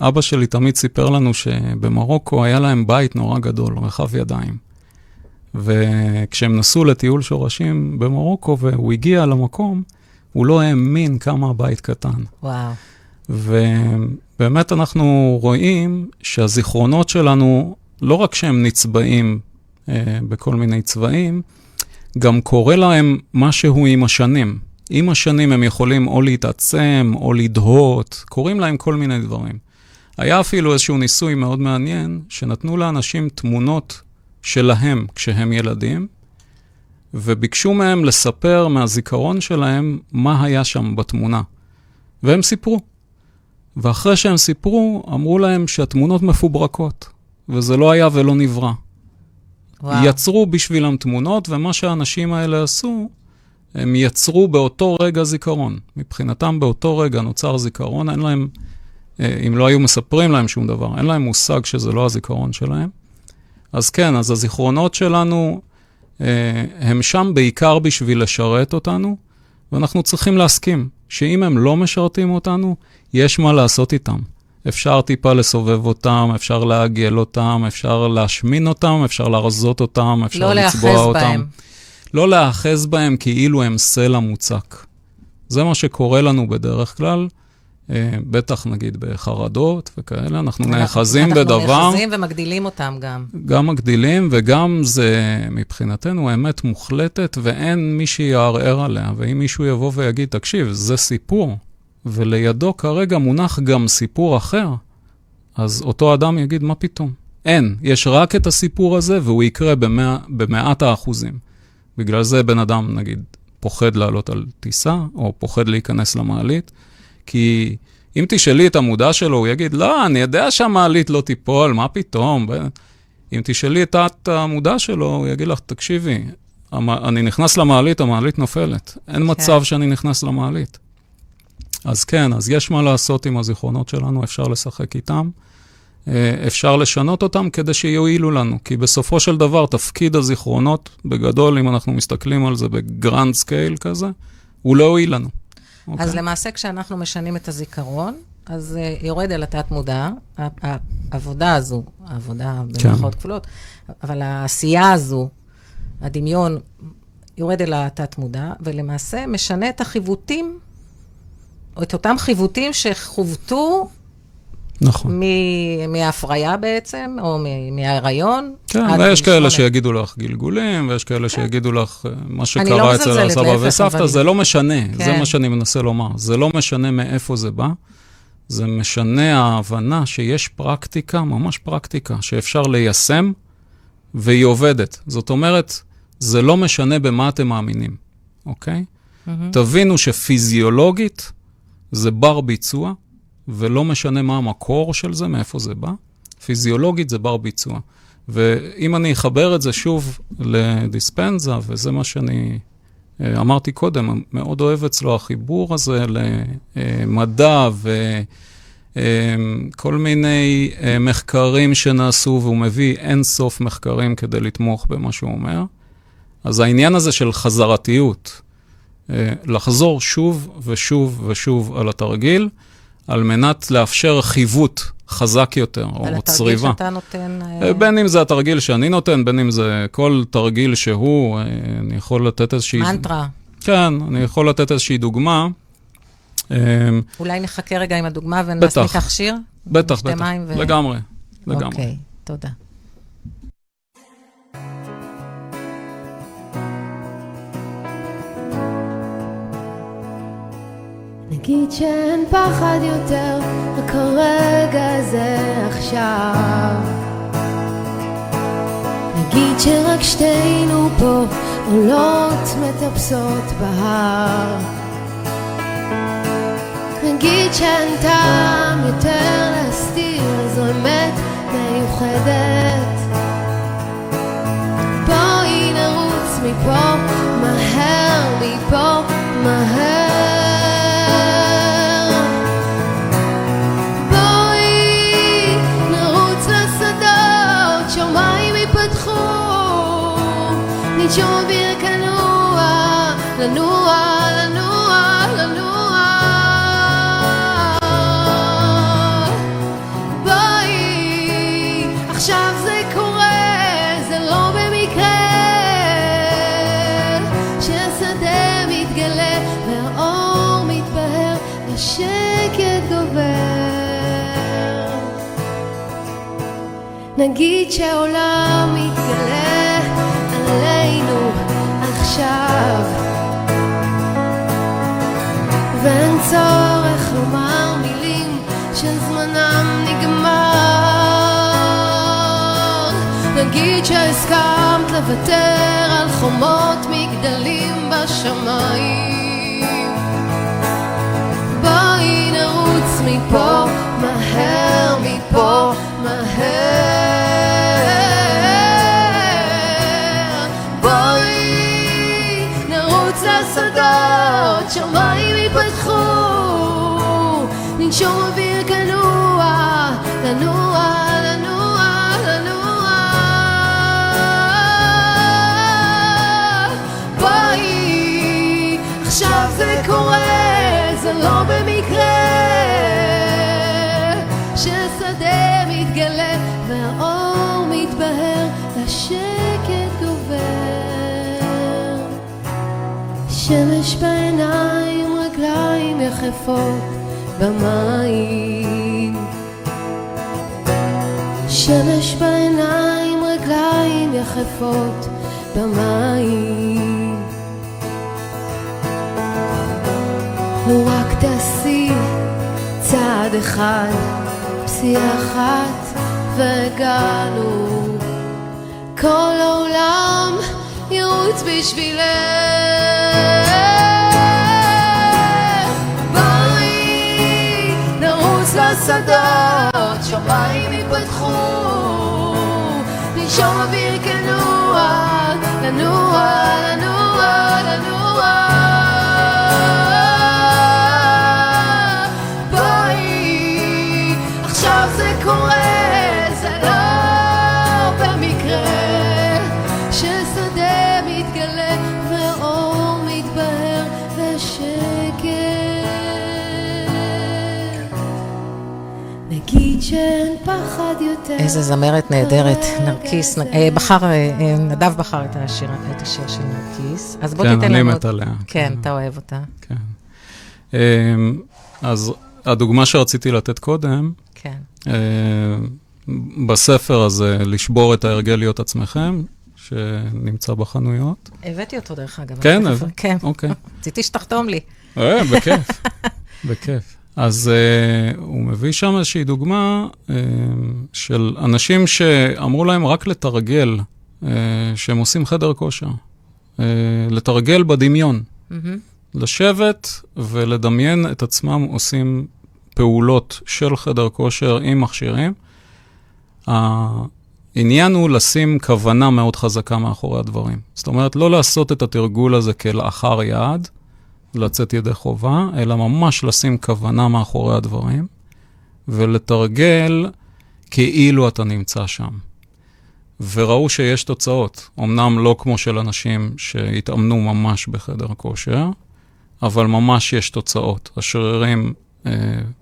אבא שלי תמיד סיפר לנו שבמרוקו היה להם בית נורא גדול, רחב ידיים. וכשהם נסעו לטיול שורשים במרוקו והוא הגיע למקום, הוא לא האמין כמה הבית קטן. וואו. ובאמת אנחנו רואים שהזיכרונות שלנו, לא רק שהם נצבעים אה, בכל מיני צבעים, גם קורה להם משהו עם השנים. עם השנים הם יכולים או להתעצם או לדהות, קורים להם כל מיני דברים. היה אפילו איזשהו ניסוי מאוד מעניין, שנתנו לאנשים תמונות שלהם כשהם ילדים, וביקשו מהם לספר מהזיכרון שלהם מה היה שם בתמונה. והם סיפרו. ואחרי שהם סיפרו, אמרו להם שהתמונות מפוברקות, וזה לא היה ולא נברא. וואו. יצרו בשבילם תמונות, ומה שהאנשים האלה עשו, הם יצרו באותו רגע זיכרון. מבחינתם באותו רגע נוצר זיכרון, אין להם, אה, אם לא היו מספרים להם שום דבר, אין להם מושג שזה לא הזיכרון שלהם. אז כן, אז הזיכרונות שלנו, אה, הם שם בעיקר בשביל לשרת אותנו, ואנחנו צריכים להסכים שאם הם לא משרתים אותנו, יש מה לעשות איתם. אפשר טיפה לסובב אותם, אפשר לעגל אותם, אפשר להשמין אותם, אפשר להרזות אותם, אפשר לא לצבוע להאחז אותם. בהם. לא להאחז בהם כאילו הם סלע מוצק. זה מה שקורה לנו בדרך כלל, אה, בטח נגיד בחרדות וכאלה, אנחנו נאחזים בדבר. אנחנו נאחזים ומגדילים אותם גם. גם מגדילים וגם זה מבחינתנו אמת מוחלטת ואין מי שיערער עליה. ואם מישהו יבוא ויגיד, תקשיב, זה סיפור, ולידו כרגע מונח גם סיפור אחר, אז אותו אדם יגיד, מה פתאום? אין, יש רק את הסיפור הזה והוא יקרה במאה, במאת האחוזים. בגלל זה בן אדם, נגיד, פוחד לעלות על טיסה, או פוחד להיכנס למעלית, כי אם תשאלי את המודע שלו, הוא יגיד, לא, אני יודע שהמעלית לא תיפול, מה פתאום? ב- אם תשאלי את המודע שלו, הוא יגיד לך, תקשיבי, אני נכנס למעלית, המעלית נופלת. אין מצב שאני נכנס למעלית. אז כן, אז יש מה לעשות עם הזיכרונות שלנו, אפשר לשחק איתם. אה, אפשר לשנות אותם כדי שיועילו לנו, כי בסופו של דבר תפקיד הזיכרונות, בגדול, אם אנחנו מסתכלים על זה ב grand scale כזה, הוא להועיל לנו. אז אוקיי? למעשה, כשאנחנו משנים את הזיכרון, אז אה, יורד אל התת-מודע, העבודה הזו, העבודה כן. במירכאות כפולות, אבל העשייה הזו, הדמיון, יורד אל התת-מודע, ולמעשה משנה את החיווטים, או את אותם חיווטים שחוותו נכון. מ- מההפריה בעצם, או מ- מההיריון. כן, ויש כאלה. שיגידו לך גלגולים, ויש כאלה שיגידו לך אה, מה לא שקרה אצל מזלזלת, הסבא וסבתא, אבל- זה לא משנה, זה כן. מה שאני מנסה לומר. זה לא משנה מאיפה זה בא, זה משנה ההבנה שיש פרקטיקה, ממש פרקטיקה, שאפשר ליישם, והיא עובדת. זאת אומרת, זה לא משנה במה אתם מאמינים, אוקיי? מהמם. תבינו שפיזיולוגית זה בר ביצוע, ולא משנה מה המקור של זה, מאיפה זה בא, פיזיולוגית זה בר ביצוע. ואם אני אחבר את זה שוב לדיספנזה, וזה מה שאני אה, אמרתי קודם, מאוד אוהב אצלו החיבור הזה למדע וכל מיני אה, מחקרים שנעשו, והוא מביא אין סוף מחקרים כדי לתמוך במה שהוא אומר. אז העניין הזה של חזרתיות, אה, לחזור שוב ושוב ושוב על התרגיל, על מנת לאפשר חיווט חזק יותר, או על צריבה. התרגיל שאתה נותן... אה, אה, בין אם זה התרגיל שאני נותן, בין אם זה כל תרגיל שהוא, אה, אני יכול לתת איזושהי... מנטרה. כן, אני יכול לתת איזושהי דוגמה. אה, אולי נחכה רגע עם הדוגמה ונעשה. כך שיר? בטח, בטח, ו- לגמרי, לגמרי. אוקיי, תודה. נגיד שאין פחד יותר, רק הרגע זה עכשיו. נגיד שרק שתינו פה עולות מטפסות בהר. נגיד שאין טעם יותר להסתיר, זו אמת מיוחדת. בואי נרוץ מפה, מהר מפה, מהר. נגיד שהעולם מתגלה עלינו עכשיו. ואין צורך לומר מילים שזמנם נגמר. נגיד שהסכמת לוותר על חומות מגדלים בשמיים. בואי נרוץ מפה, מהר מפה, מהר. בואי נרוץ לשדות, שמיים ייפתחו ננשום אוויר כנוע, והשקט גובר שמש בעיניים, רגליים יחפות במים שמש בעיניים, רגליים יחפות במים. נו רק תעשי צעד אחד, פסיעה אחת והגענו. כל העולם ירוץ בשבילך. בואי נרוץ לשדות, שמיים ייפתחו, ננשום אוויר כנוע, לנוע, לנוע, לנוע. בואי, עכשיו זה קורה, שאין פחד יותר. איזה זמרת נהדרת, נרקיס. אה, בחר, אה, אה, נדב בחר את השיר, את השיר של נרקיס. אז בוא כן, תיתן אני לנו... מת עוד- עליה. כן, אתה אוהב אותה. כן. אמ, אז הדוגמה שרציתי לתת קודם, כן. בספר הזה, לשבור את ההרגל להיות עצמכם, שנמצא בחנויות. הבאתי אותו דרך אגב. כן. הבאת? כן. אוקיי. רציתי שתחתום לי. אה, בכיף, (laughs) בכיף. אז uh, הוא מביא שם איזושהי דוגמה uh, של אנשים שאמרו להם רק לתרגל, uh, שהם עושים חדר כושר. Uh, לתרגל בדמיון. מהמם. לשבת ולדמיין את עצמם עושים פעולות של חדר כושר עם מכשירים. העניין הוא לשים כוונה מאוד חזקה מאחורי הדברים. זאת אומרת, לא לעשות את התרגול הזה כלאחר יעד, לצאת ידי חובה, אלא ממש לשים כוונה מאחורי הדברים, ולתרגל כאילו אתה נמצא שם. וראו שיש תוצאות, אמנם לא כמו של אנשים שהתאמנו ממש בחדר כושר, אבל ממש יש תוצאות. השרירים אה,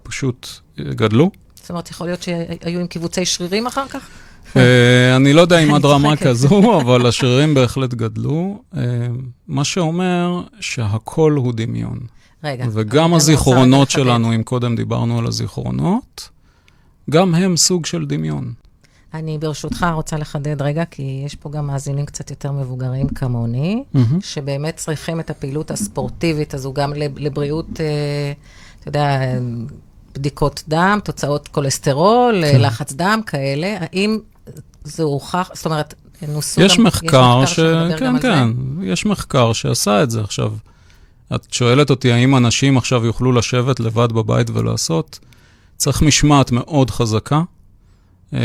פשוט אה, גדלו. זאת אומרת, יכול להיות שהיו עם קיבוצי שרירים אחר כך? אה, אני לא יודע אם עד רמה. כזו, אבל השרירים בהחלט גדלו. אה, מה שאומר שהכל הוא דמיון. רגע. וגם הזיכרונות. שלנו, אם קודם דיברנו על הזיכרונות, גם הם סוג של דמיון. אני ברשותך רוצה לחדד רגע, כי יש פה גם מאזינים קצת יותר מבוגרים כמוני, שבאמת צריכים את הפעילות הספורטיבית הזו גם לב- לבריאות, אה, אתה יודע, בדיקות דם, תוצאות כולסטרול, כן. לחץ דם, כאלה. האם זה הוכח, זאת אומרת, נוסו יש גם... מחקר ש... שמדבר כן, גם על זה? כן, יש מחקר שעשה את זה. עכשיו, את שואלת אותי האם אנשים עכשיו יוכלו לשבת לבד בבית ולעשות? צריך משמעת מאוד חזקה, אמ,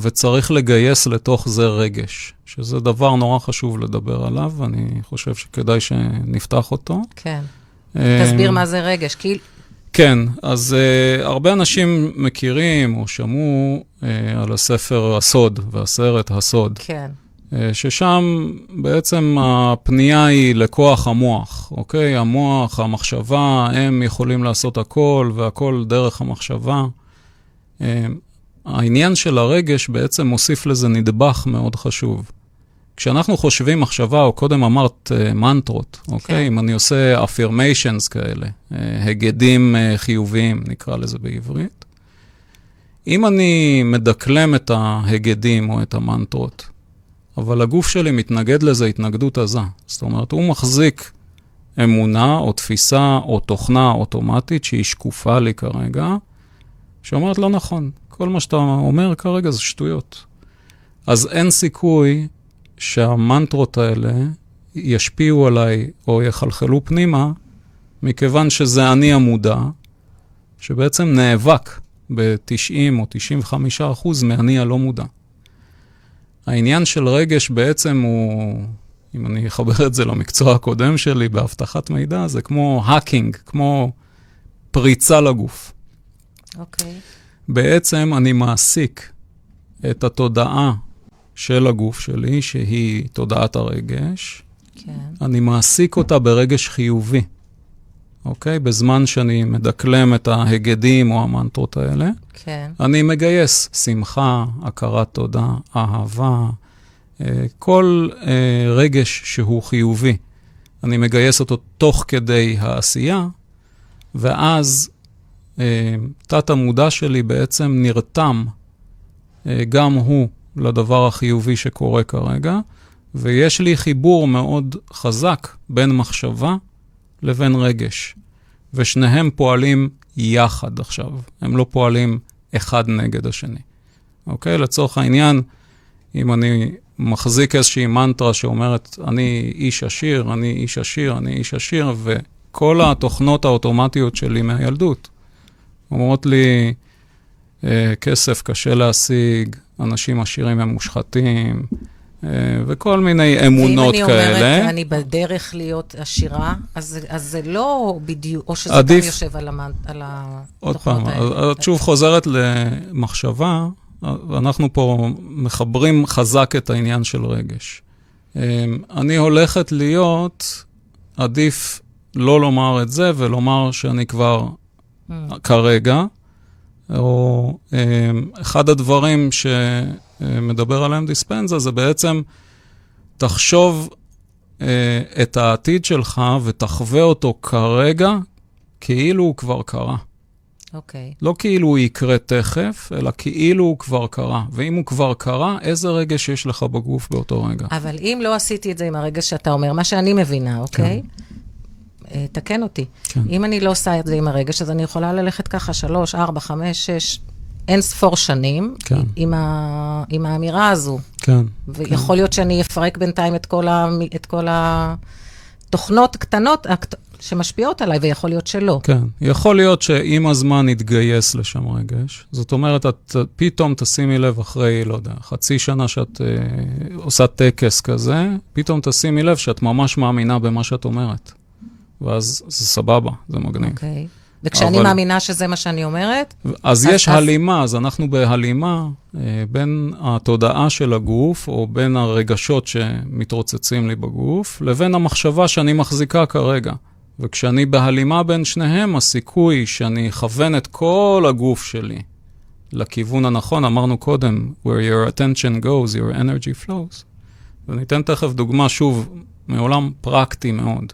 וצריך לגייס לתוך זה רגש, שזה דבר נורא חשוב לדבר עליו, ואני חושב שכדאי שנפתח אותו. כן. אמ, תסביר מה זה רגש, כי... כן, אז uh, הרבה אנשים מכירים או שמעו uh, על הספר הסוד והסרט הסוד, כן, uh, ששם בעצם הפנייה היא לכוח המוח, אוקיי? המוח, המחשבה, הם יכולים לעשות הכל והכל דרך המחשבה. Uh, העניין של הרגש בעצם מוסיף לזה נדבך מאוד חשוב. כשאנחנו חושבים מחשבה, או קודם אמרת uh, מנטרות, אוקיי? כן. אם אני עושה affirmations כאלה, uh, הגדים uh, חיוביים, נקרא לזה בעברית, אם אני מדקלם את ההגדים או את המנטרות, אבל הגוף שלי מתנגד לזה התנגדות עזה, זאת אומרת, הוא מחזיק אמונה או תפיסה או תוכנה אוטומטית שהיא שקופה לי כרגע, שאומרת לא נכון, כל מה שאתה אומר כרגע זה שטויות. אז אין סיכוי שהמנטרות האלה ישפיעו עליי או יחלחלו פנימה, מכיוון שזה אני המודע, שבעצם נאבק ב-90 או 95 אחוז מאני הלא מודע. העניין של רגש בעצם הוא, אם אני אחבר את זה למקצוע הקודם שלי באבטחת מידע, זה כמו האקינג, כמו פריצה לגוף. אוקיי. בעצם אני מעסיק את התודעה של הגוף שלי, שהיא תודעת הרגש, כן. אני מעסיק אותה ברגש חיובי, אוקיי? בזמן שאני מדקלם את ההגדים או המנטרות האלה, כן. אני מגייס שמחה, הכרת תודה, אהבה, אה, כל אה, רגש שהוא חיובי. אני מגייס אותו תוך כדי העשייה, ואז אה, תת-המודע שלי בעצם נרתם גם הוא לדבר החיובי שקורה כרגע, ויש לי חיבור מאוד חזק בין מחשבה לבין רגש, ושניהם פועלים יחד עכשיו, הם לא פועלים אחד נגד השני. אוקיי? לצורך העניין, אם אני מחזיק איזושהי מנטרה שאומרת, אני איש עשיר, אני איש עשיר, אני איש עשיר, וכל התוכנות האוטומטיות שלי מהילדות אומרות לי, אה, כסף קשה להשיג, אנשים עשירים הם מושחתים, אה, וכל מיני אמונות ואם אני כאלה. אומרת, אני בדרך להיות עשירה, אז, אז זה לא בדיוק, או שזה עדיף- גם יושב על, המנ... על עוד פעם, האלה. אז את שוב חוזרת למחשבה, ואנחנו פה מחברים חזק את העניין של רגש. אני הולכת להיות, עדיף לא לומר את זה ולומר שאני כבר Mm. כרגע, או אמ, אחד הדברים שמדבר עליהם דיספנזה זה בעצם, תחשוב אה, את העתיד שלך ותחווה אותו כרגע כאילו הוא כבר קרה. אוקיי. לא כאילו הוא יקרה תכף, אלא כאילו הוא כבר קרה. ואם הוא כבר קרה, איזה רגש יש לך בגוף באותו רגע? אבל אם לא עשיתי את זה עם הרגע שאתה אומר, מה שאני מבינה, אוקיי? אה, תקן אותי. כן. אם אני לא עושה את זה עם הרגש, אז אני יכולה ללכת ככה שלוש, ארבע, חמש, שש, אין ספור שנים, כן. עם, ה... עם האמירה הזו. כן. ויכול להיות שאני אפרק בינתיים את כל, ה... את כל התוכנות הקטנות הקט... שמשפיעות עליי, ויכול להיות שלא. כן. יכול להיות שעם הזמן יתגייס לשם רגש. זאת אומרת, את פתאום תשימי לב אחרי, לא יודע, חצי שנה שאת אה, עושה טקס כזה, פתאום תשימי לב שאת ממש מאמינה במה שאת אומרת. ואז זה סבבה, זה מגניב. אוקיי. וכשאני אבל- מאמינה שזה מה שאני אומרת, אז אז- יש אז- הלימה, אז אנחנו בהלימה אה, בין התודעה של הגוף, או בין הרגשות שמתרוצצים לי בגוף, לבין המחשבה שאני מחזיקה כרגע. וכשאני בהלימה בין שניהם, הסיכוי שאני אכוון את כל הגוף שלי לכיוון הנכון, אמרנו קודם, where your attention goes, your energy flows. וניתן תכף דוגמה, שוב, מעולם פרקטי מאוד,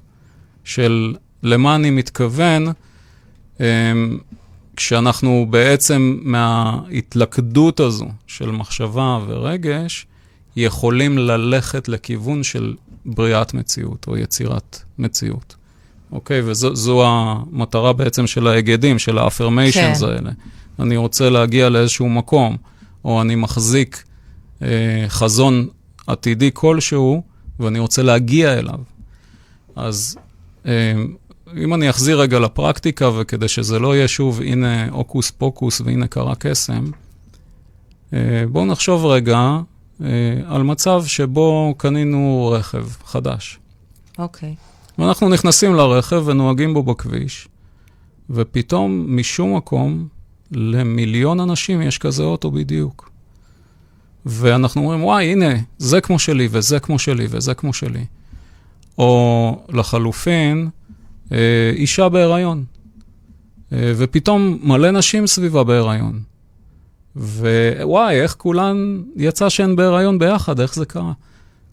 של למה אני מתכוון, אמ, כשאנחנו בעצם מההתלכדות הזו של מחשבה ורגש, יכולים ללכת לכיוון של בריאת מציאות או יצירת מציאות. אוקיי? וזו המטרה בעצם של ההיגדים, של ה-affirmations כן. האלה. אני רוצה להגיע לאיזשהו מקום, או אני מחזיק אה, חזון עתידי כלשהו, ואני רוצה להגיע אליו. אז אם אני אחזיר רגע לפרקטיקה, וכדי שזה לא יהיה שוב, הנה הוקוס פוקוס והנה קרה קסם, אה, בואו נחשוב רגע אה, על מצב שבו קנינו רכב חדש. אוקיי. ואנחנו נכנסים לרכב ונוהגים בו בכביש, ופתאום, משום מקום, למיליון אנשים יש כזה אוטו בדיוק. ואנחנו אומרים, וואי, הנה, זה כמו שלי, וזה כמו שלי, וזה כמו שלי. או לחלופין, אה, אישה בהיריון. אה, ופתאום מלא נשים סביבה בהיריון. ווואי, איך כולן יצא שהן בהיריון ביחד, איך זה קרה?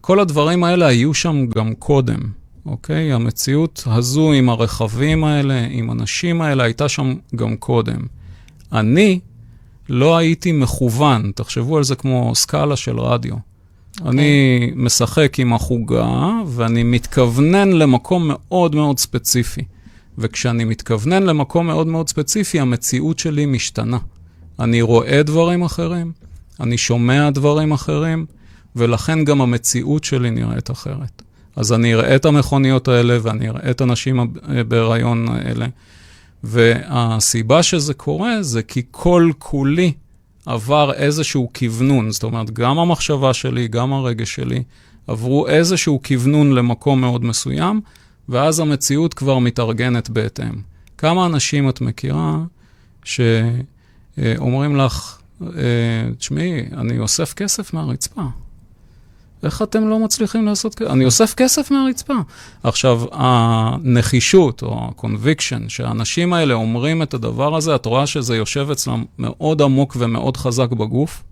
כל הדברים האלה היו שם גם קודם, אוקיי? המציאות הזו עם הרכבים האלה, עם הנשים האלה, הייתה שם גם קודם. אני לא הייתי מכוון, תחשבו על זה כמו סקאלה של רדיו. Okay. אני משחק עם החוגה, ואני מתכוונן למקום מאוד מאוד ספציפי. וכשאני מתכוונן למקום מאוד מאוד ספציפי, המציאות שלי משתנה. אני רואה דברים אחרים, אני שומע דברים אחרים, ולכן גם המציאות שלי נראית אחרת. אז אני אראה את המכוניות האלה, ואני אראה את הנשים הב- בהיריון האלה. והסיבה שזה קורה זה כי כל כולי עבר איזשהו כוונון. זאת אומרת, גם המחשבה שלי, גם הרגש שלי, עברו איזשהו כוונון למקום מאוד מסוים, ואז המציאות כבר מתארגנת בהתאם. כמה אנשים את מכירה שאומרים לך, אה, תשמעי, אני אוסף כסף מהרצפה. איך אתם לא מצליחים לעשות כסף? אני אוסף כסף מהרצפה. עכשיו, הנחישות או ה-conviction שהאנשים האלה אומרים את הדבר הזה, את רואה שזה יושב אצלם מאוד עמוק ומאוד חזק בגוף,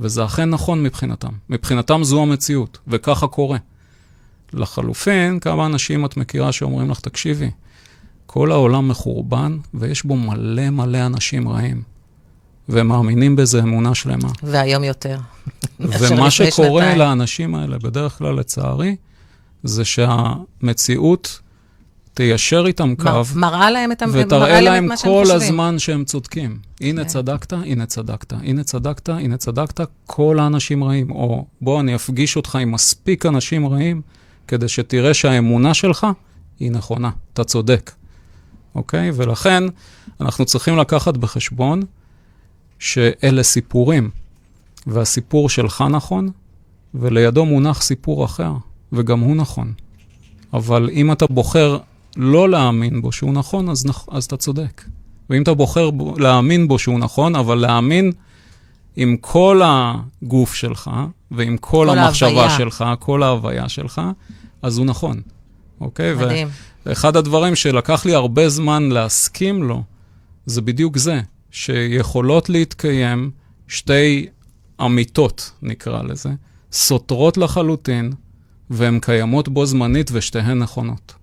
וזה אכן נכון מבחינתם. מבחינתם זו המציאות, וככה קורה. לחלופין, כמה אנשים את מכירה שאומרים לך, תקשיבי, כל העולם מחורבן, ויש בו מלא מלא אנשים רעים. והם מאמינים בזה אמונה שלמה. והיום יותר. ומה שקורה שנתיים. לאנשים האלה, בדרך כלל לצערי, זה שהמציאות תיישר איתם קו, מר- מראה להם את ותראה להם את כל. הזמן שהם צודקים. הנה כן. צדקת, הנה צדקת, הנה צדקת, הנה צדקת, כל האנשים רעים. או בוא, אני אפגיש אותך עם מספיק אנשים רעים, כדי שתראה שהאמונה שלך היא נכונה, אתה צודק. אוקיי? ולכן אנחנו צריכים לקחת בחשבון שאלה סיפורים, והסיפור שלך נכון, ולידו מונח סיפור אחר, וגם הוא נכון. אבל אם אתה בוחר לא להאמין בו שהוא נכון, אז, נכ- אז אתה צודק. ואם אתה בוחר בו, להאמין בו שהוא נכון, אבל להאמין עם כל הגוף שלך, ועם כל, כל המחשבה ההוויה. שלך, כל ההוויה שלך, אז הוא נכון. אוקיי? מדהים. אחד הדברים שלקח לי הרבה זמן להסכים לו, זה בדיוק זה, שיכולות להתקיים שתי אמיתות, נקרא לזה, סותרות לחלוטין, והן קיימות בו זמנית ושתיהן נכונות.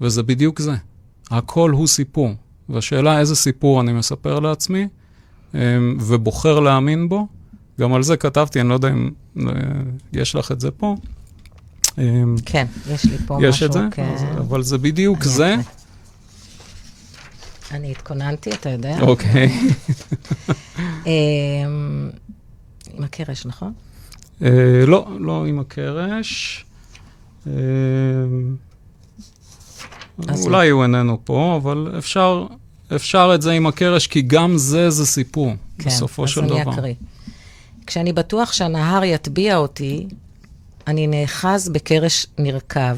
וזה בדיוק זה. הכל הוא סיפור. והשאלה איזה סיפור אני מספר לעצמי, אמ, ובוחר להאמין בו. גם על זה כתבתי, אני לא יודע אם אה, יש לך את זה פה. אמ, כן, יש לי פה משהו. יש את זה? כן. אז- אבל זה בדיוק אני זה. אני התכוננתי, אתה יודע. אוקיי. (laughs) אמ, עם הקרש, נכון? אה, לא, לא עם הקרש. אה, אולי הוא איננו פה, אבל אפשר, אפשר את זה עם הקרש, כי גם זה זה סיפור, בסופו של כן, אז דבר. אני אקריא. כשאני בטוח שהנהר יטביע אותי, אני נאחז בקרש נרקב,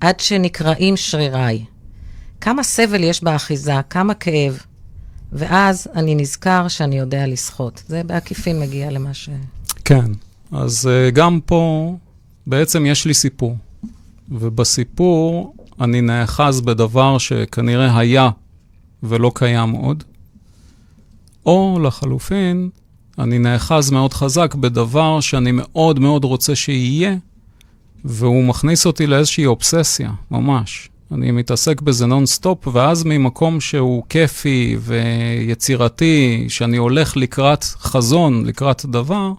עד שנקרעים שריריי. כמה סבל יש באחיזה, כמה כאב. ואז אני נזכר שאני יודע לשחות. זה בעקיפין מגיע למה ש... כן, אז אה, גם פה בעצם יש לי סיפור, ובסיפור אני נאחז בדבר שכנראה היה ולא קיים עוד, או לחלופין, אני נאחז מאוד חזק בדבר שאני מאוד מאוד רוצה שיהיה, והוא מכניס אותי לאיזושהי אובססיה, ממש. אני מתעסק בזה נונסטופ, ואז ממקום שהוא כיפי ויצירתי, שאני הולך לקראת חזון, לקראת דבר,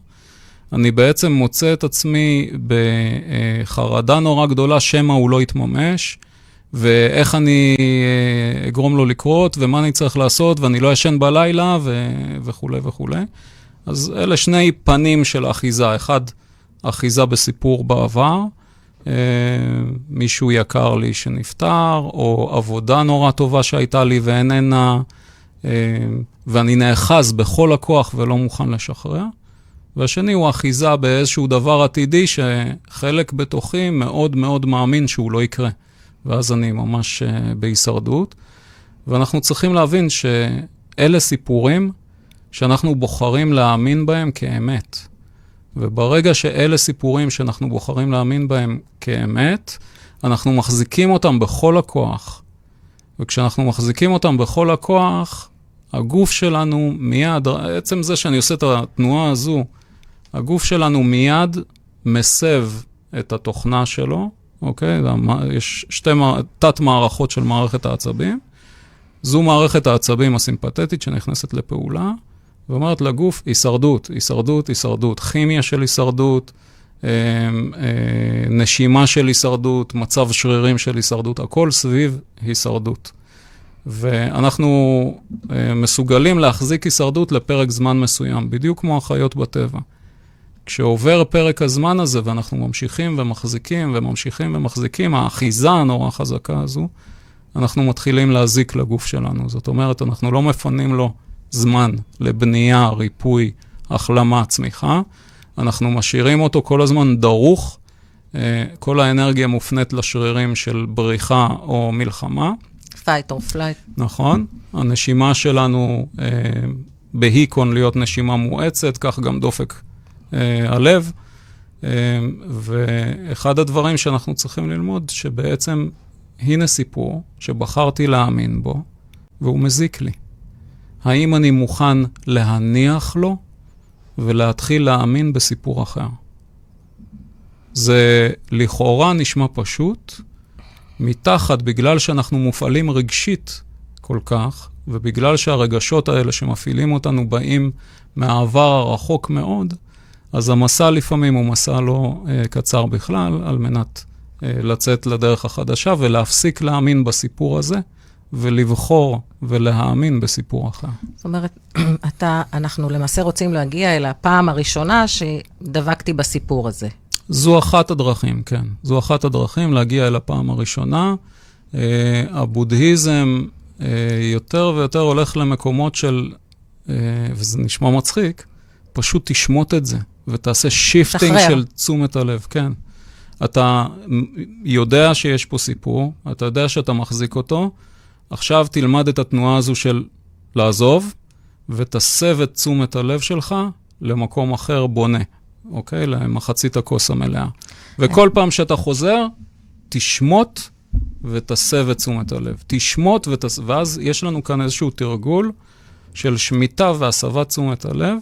אני בעצם מוצא את עצמי בחרדה נורא גדולה שמא הוא לא יתממש, ואיך אני אה, אגרום לו לקרות, ומה אני צריך לעשות, ואני לא ישן בלילה, ו... וכולי וכולי. אז אלה שני פנים של אחיזה. אחד, אחיזה בסיפור בעבר, מישהו יקר לי שנפטר, או עבודה נורא טובה שהייתה לי ואיננה, אה, ואני נאחז בכל הכוח ולא מוכן לשחרר. והשני הוא אחיזה באיזשהו דבר עתידי שחלק בתוכי מאוד מאוד מאמין שהוא לא יקרה. ואז אני ממש uh, בהישרדות. ואנחנו צריכים להבין שאלה סיפורים שאנחנו בוחרים להאמין בהם כאמת. וברגע שאלה סיפורים שאנחנו בוחרים להאמין בהם כאמת, אנחנו מחזיקים אותם בכל הכוח. וכשאנחנו מחזיקים אותם בכל הכוח, הגוף שלנו מיד, עצם זה שאני עושה את התנועה הזו, הגוף שלנו מיד מסב את התוכנה שלו, אוקיי? יש שתי תת-מערכות של מערכת העצבים. זו מערכת העצבים הסימפתטית שנכנסת לפעולה, ואומרת לגוף, הישרדות, הישרדות, הישרדות, כימיה של הישרדות, אה, אה, נשימה של הישרדות, מצב שרירים של הישרדות, הכל סביב הישרדות. ואנחנו אה, מסוגלים להחזיק הישרדות לפרק זמן מסוים, בדיוק כמו החיות בטבע. כשעובר פרק הזמן הזה ואנחנו ממשיכים ומחזיקים וממשיכים ומחזיקים, האחיזה הנורא חזקה הזו, אנחנו מתחילים להזיק לגוף שלנו. זאת אומרת, אנחנו לא מפנים לו זמן לבנייה, ריפוי, החלמה, צמיחה. אנחנו משאירים אותו כל הזמן דרוך, אה, כל האנרגיה מופנית לשרירים של בריחה או מלחמה. fight or flight. נכון. הנשימה שלנו אה, בהיקון להיות נשימה מואצת, כך גם דופק אה, הלב. אה, ואחד הדברים שאנחנו צריכים ללמוד, שבעצם הנה סיפור שבחרתי להאמין בו, והוא מזיק לי. האם אני מוכן להניח לו ולהתחיל להאמין בסיפור אחר? זה לכאורה נשמע פשוט, מתחת, בגלל שאנחנו מופעלים רגשית כל כך, ובגלל שהרגשות האלה שמפעילים אותנו באים מהעבר הרחוק מאוד, אז המסע לפעמים הוא מסע לא uh, קצר בכלל, על מנת uh, לצאת לדרך החדשה ולהפסיק להאמין בסיפור הזה, ולבחור ולהאמין בסיפור אחר. זאת אומרת, (clears throat) אתה, אנחנו למעשה רוצים להגיע אל הפעם הראשונה שדבקתי בסיפור הזה. זו אחת הדרכים, כן. זו אחת הדרכים להגיע אל הפעם הראשונה. אה, הבודהיזם אה, יותר ויותר הולך למקומות של, אה, וזה נשמע מצחיק, פשוט תשמוט את זה. ותעשה shifting של תשומת הלב, כן. אתה יודע שיש פה סיפור, אתה יודע שאתה מחזיק אותו, עכשיו תלמד את התנועה הזו של לעזוב, ותסב את תשומת הלב שלך למקום אחר בונה, אוקיי? למחצית הכוס המלאה. וכל פעם שאתה חוזר, תשמוט ותסב את תשומת הלב. תשמוט ותס... ואז יש לנו כאן איזשהו תרגול של שמיטה והסבת תשומת הלב,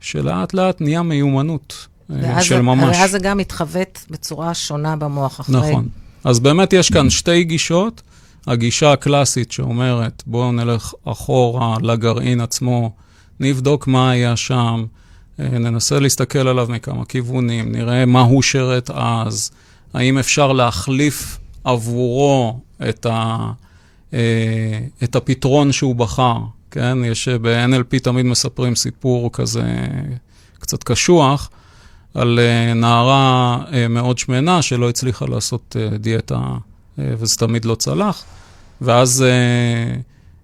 שלאט לאט נהיה מיומנות אה, של ממש. ואז זה גם מתחוות בצורה שונה במוח אחרי. נכון. אז באמת יש כאן שתי גישות. הגישה הקלאסית שאומרת, בואו נלך אחורה לגרעין עצמו, נבדוק מה היה שם, אה, ננסה להסתכל עליו מכמה כיוונים, נראה מה הוא שירת אז, האם אפשר להחליף עבורו את, ה, אה, את הפתרון שהוא בחר. כן? יש אה, ב-NLP תמיד מספרים סיפור כזה קצת קשוח על uh, נערה מאוד שמנה שלא הצליחה לעשות דיאטה וזה תמיד לא צלח, ואז uh,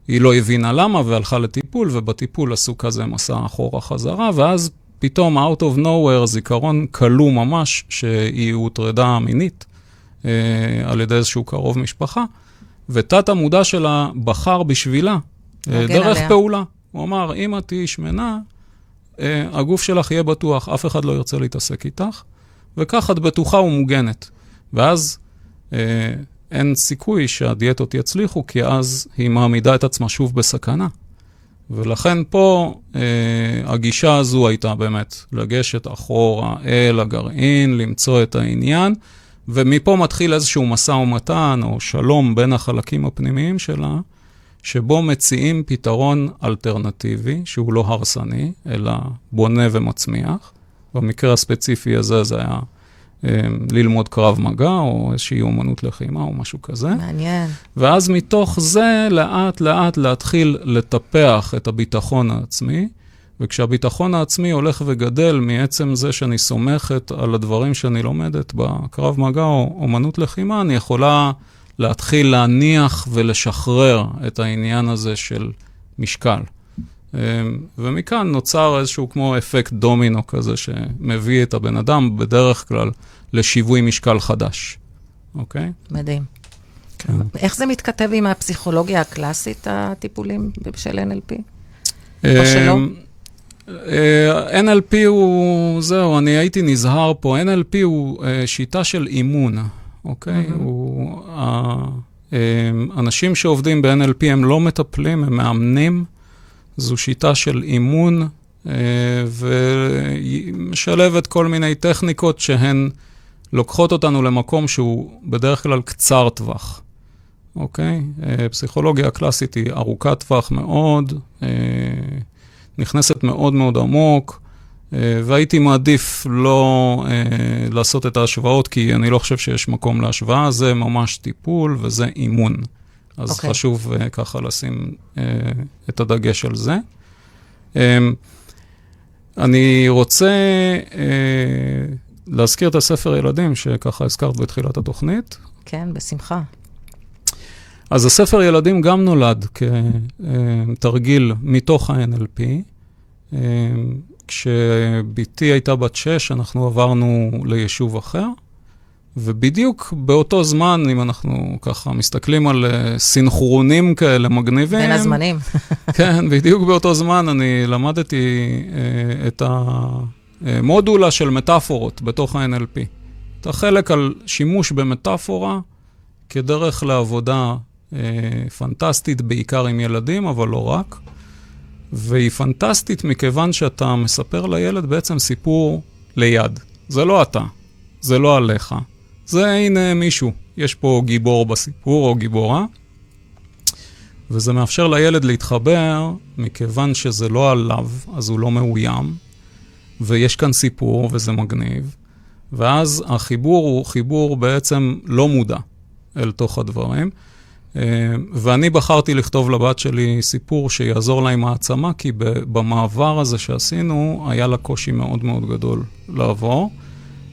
היא לא הבינה למה והלכה לטיפול, ובטיפול עשו כזה מסע אחורה חזרה, ואז פתאום out of nowhere זיכרון כלוא ממש שהיא הוטרדה מינית uh, על ידי איזשהו קרוב משפחה, ותת המודע שלה בחר בשבילה אה, דרך עליה. פעולה. הוא אמר, אם את תהיי שמנה, אה, הגוף שלך יהיה בטוח, אף אחד לא ירצה להתעסק איתך, וכך את בטוחה ומוגנת. ואז אה, אין סיכוי שהדיאטות יצליחו, כי אז היא מעמידה את עצמה שוב בסכנה. ולכן פה אה, הגישה הזו הייתה באמת לגשת אחורה אל הגרעין, למצוא את העניין, ומפה מתחיל איזשהו משא ומתן או שלום בין החלקים הפנימיים שלה, שבו מציעים פתרון אלטרנטיבי, שהוא לא הרסני, אלא בונה ומצמיח. במקרה הספציפי הזה זה היה ללמוד קרב מגע, או איזושהי אומנות לחימה, או משהו כזה. מעניין. ואז מתוך זה, לאט לאט להתחיל לטפח את הביטחון העצמי, וכשהביטחון העצמי הולך וגדל מעצם זה שאני סומכת על הדברים שאני לומדת בקרב מגע או אומנות לחימה, אני יכולה להתחיל להניח ולשחרר את העניין הזה של משקל. אמ, ומכאן נוצר איזשהו כמו אפקט דומינו כזה, שמביא את הבן אדם בדרך כלל לשיווי משקל חדש, אוקיי? מדהים. כן. איך זה מתכתב עם הפסיכולוגיה הקלאסית, הטיפולים של NLP? או שלא? אמ, אה, NLP הוא, זהו, אני הייתי נזהר פה, NLP הוא אה, שיטה של אימון, אוקיי? הוא, ה- אה, אנשים שעובדים ב-NLP הם לא מטפלים, הם מאמנים. זו שיטה של אימון, אה, ומשלבת כל מיני טכניקות שהן לוקחות אותנו למקום שהוא בדרך כלל קצר טווח, אוקיי? אה, פסיכולוגיה הקלאסית היא ארוכת טווח מאוד, אה, נכנסת מאוד מאוד עמוק, והייתי מעדיף לא לעשות את ההשוואות, כי אני לא חושב שיש מקום להשוואה, זה ממש טיפול וזה אימון. אז אוקיי. okay. חשוב uh, ככה לשים uh, את הדגש על זה. Um, אני רוצה uh, להזכיר את הספר ילדים, שככה הזכרת בתחילת התוכנית. כן, בשמחה. אז הספר ילדים גם נולד כתרגיל מתוך ה-NLP. Um, כשבתי הייתה בת שש, אנחנו עברנו ליישוב אחר, ובדיוק באותו זמן, אם אנחנו ככה מסתכלים על uh, סינכרונים כאלה מגניבים, בין הזמנים. (laughs) כן, בדיוק באותו זמן אני למדתי uh, את המודולה של מטאפורות בתוך ה-NLP. את החלק על שימוש במטאפורה כדרך לעבודה uh, פנטסטית, בעיקר עם ילדים, אבל לא רק. והיא פנטסטית מכיוון שאתה מספר לילד בעצם סיפור ליד. זה לא אתה, זה לא עליך. זה הנה מישהו, יש פה גיבור בסיפור או גיבורה, וזה מאפשר לילד להתחבר, מכיוון שזה לא עליו, אז הוא לא מאוים, ויש כאן סיפור וזה מגניב, ואז החיבור הוא חיבור בעצם לא מודע אל תוך הדברים. אה, ואני בחרתי לכתוב לבת שלי סיפור שיעזור לה עם העצמה, כי במעבר הזה שעשינו, היה לה קושי מאוד מאוד גדול לעבור.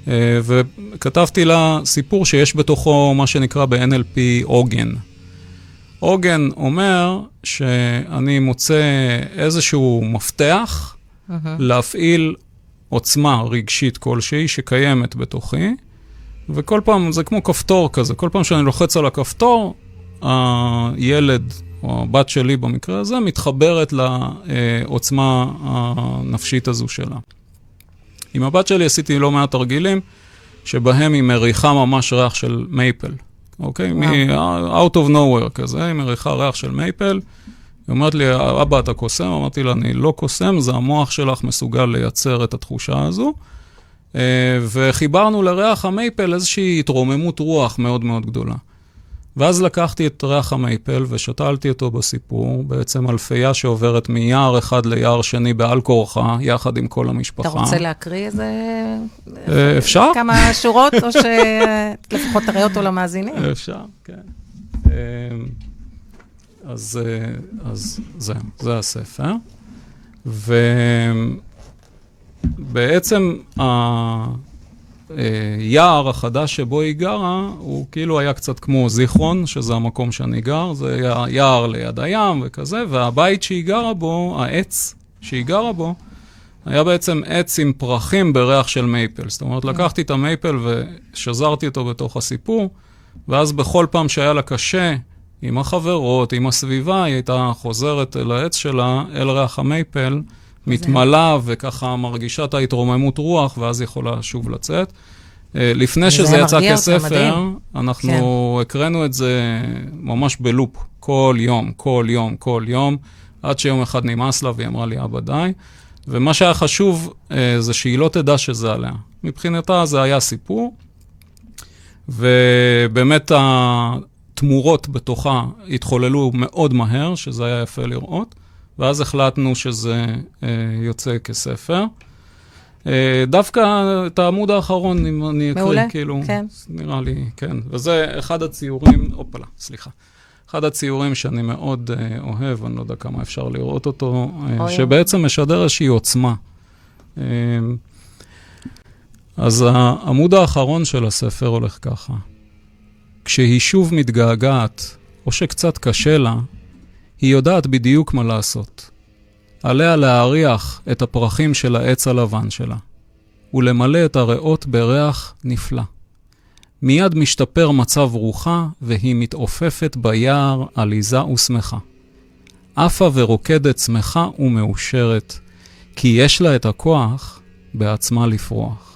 אה, וכתבתי לה סיפור שיש בתוכו מה שנקרא ב-NLP עוגן. עוגן אומר שאני מוצא איזשהו מפתח להפעיל עוצמה רגשית כלשהי שקיימת בתוכי, וכל פעם, זה כמו כפתור כזה, כל פעם שאני לוחץ על הכפתור, הילד, או הבת שלי במקרה הזה, מתחברת לעוצמה הנפשית הזו שלה. עם הבת שלי עשיתי לא מעט תרגילים, שבהם היא מריחה ממש ריח של מייפל, אוקיי? מ-out of nowhere כזה, היא מריחה ריח של מייפל. היא אומרת לי, אבא, אתה קוסם? אמרתי לה, אני לא קוסם, זה המוח שלך מסוגל לייצר את התחושה הזו. אה, וחיברנו לריח המייפל איזושהי התרוממות רוח מאוד מאוד גדולה. ואז לקחתי את ריח המייפל ושתלתי אותו בסיפור, בעצם אלפייה שעוברת מיער אחד ליער שני בעל כורחה, יחד עם כל המשפחה. אתה רוצה להקריא איזה... אה, אפשר? כמה שורות, או שלפחות (laughs) תראה אותו למאזינים? אפשר, כן. אה, אז, אה, אז זה, זה הספר. ובעצם היער החדש שבו היא גרה, הוא כאילו היה קצת כמו זיכרון, שזה המקום שאני גר, זה היה יער ליד הים וכזה, והבית שהיא גרה בו, העץ שהיא גרה בו, היה בעצם עץ עם פרחים בריח של מייפל. זאת אומרת, לקחתי את המייפל ושזרתי אותו בתוך הסיפור, ואז בכל פעם שהיה לה קשה, עם החברות, עם הסביבה, היא הייתה חוזרת אל העץ שלה, אל ריח המייפל, מתמלאה וככה מרגישה את ההתרוממות רוח, ואז היא יכולה שוב לצאת. אה, לפני שזה יצא כספר. אנחנו הקראנו את זה ממש בלופ, כל יום, כל יום, כל יום, עד שיום אחד נמאס לה והיא אמרה לי, אבא, די. ומה שהיה חשוב אה, זה שהיא לא תדע שזה עליה. מבחינתה זה היה סיפור, ובאמת התמורות בתוכה התחוללו מאוד מהר, שזה היה יפה לראות, ואז החלטנו שזה אה, יוצא כספר. אה, דווקא את העמוד האחרון, אם אני אקריא, מעולה, כאילו, כן. נראה לי, כן. וזה אחד הציורים, הופלה, סליחה. אחד הציורים שאני מאוד אה, אוהב, אני לא יודע כמה אפשר לראות אותו, אה, אוי. שבעצם משדר איזושהי עוצמה. אה, אז העמוד האחרון של הספר הולך ככה: כשהיא שוב מתגעגעת, או שקצת קשה לה, היא יודעת בדיוק מה לעשות. עליה להריח את הפרחים של העץ הלבן שלה, ולמלא את הריאות בריח נפלא. מיד משתפר מצב רוחה, והיא מתעופפת ביער עליזה ושמחה. עפה ורוקדת שמחה ומאושרת, כי יש לה את הכוח בעצמה לפרוח.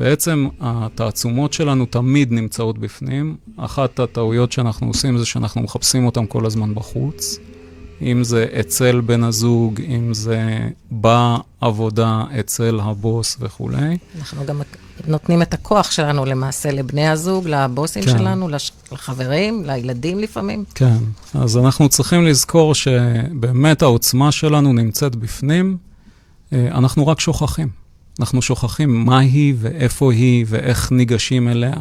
בעצם התעצומות שלנו תמיד נמצאות בפנים. אחת הטעויות שאנחנו עושים זה שאנחנו מחפשים אותן כל הזמן בחוץ. אם זה אצל בן הזוג, אם זה בעבודה אצל הבוס וכולי. אנחנו גם נותנים את הכוח שלנו למעשה לבני הזוג, לבוסים כן. שלנו, לש- לחברים, לילדים לפעמים. כן, אז אנחנו צריכים לזכור שבאמת העוצמה שלנו נמצאת בפנים, אה, אנחנו רק שוכחים. אנחנו שוכחים מה היא ואיפה היא ואיך ניגשים אליה.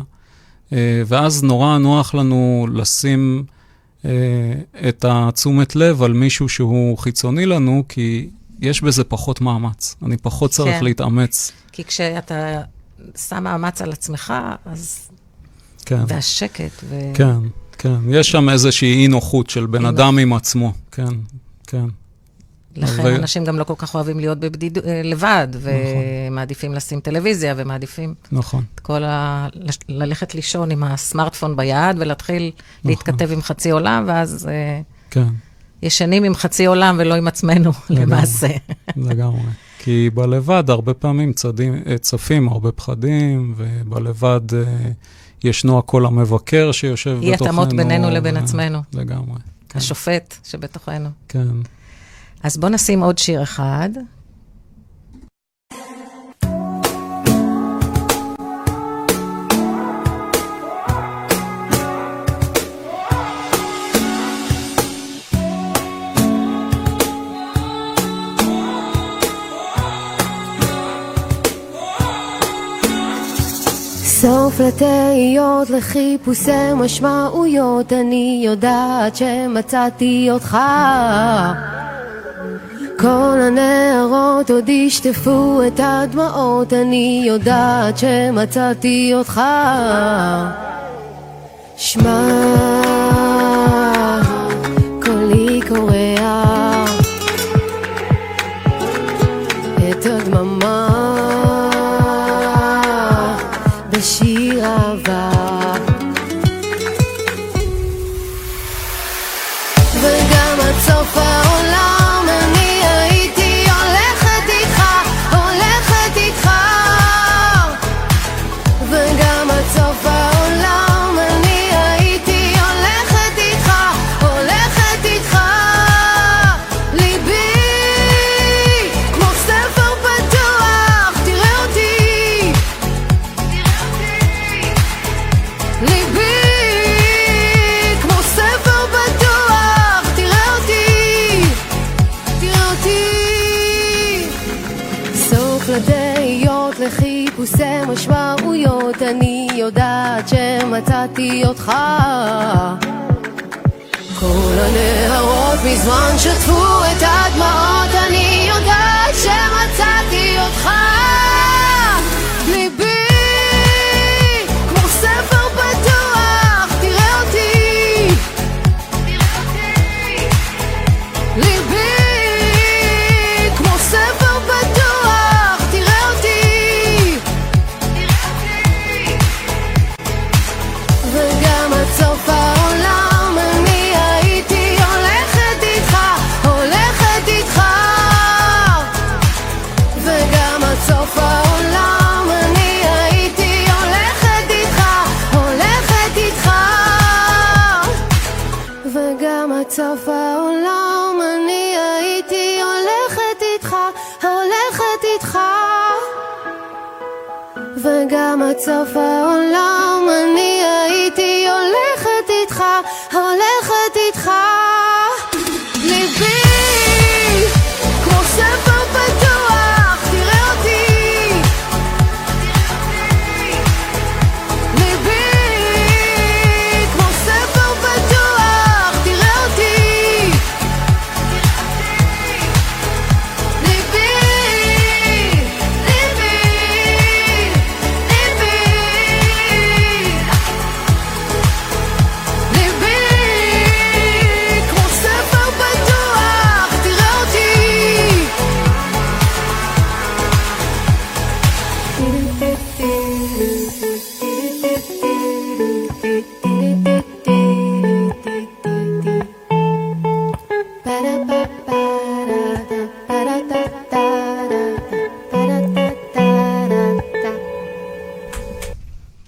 אה, ואז נורא נוח לנו לשים אה, את התשומת לב על מישהו שהוא חיצוני לנו, כי יש בזה פחות מאמץ. אני פחות צריך כן. להתאמץ. כי כשאתה שם מאמץ על עצמך, אז... כן, והשקט, ו... כן, כן. יש שם איזושהי אי-נוחות של בן אדם עם עצמו. כן, כן. לכן ו- אנשים גם לא כל כך אוהבים להיות בבדיד... אה, לבד, נכון. ומעדיפים לשים טלוויזיה, ומעדיפים נכון. את כל ה... ללכת לישון עם הסמארטפון ביד, ולהתחיל נכון. להתכתב עם חצי עולם, ואז אה, כן, ישנים עם חצי עולם ולא עם עצמנו, (laughs) למעשה. לגמרי. כי בלבד הרבה פעמים צדים, אה, צפים הרבה פחדים, ובלבד אה, ישנו הקול המבקר שיושב אי בתוכנו. התאמות בינינו לבין ו- עצמנו. לגמרי, כן. השופט שבתוכנו. כן. אז בואו נשים עוד שיר אחד. סוף לתהיות, לחיפושי משמעויות, אני יודעת שמצאתי אותך. כל הנערות עוד ישטפו את הדמעות, אני יודעת שמצאתי אותך. שמע, קולי קורע את הדממה לחיפושי משמעויות, אני יודעת שמצאתי אותך. כל הנהרות מזמן שטפו את הדמעות, אני יודעת שמצאתי אותך. ליבי עד סוף העולם אני הייתי הולכת איתך, הולכת איתך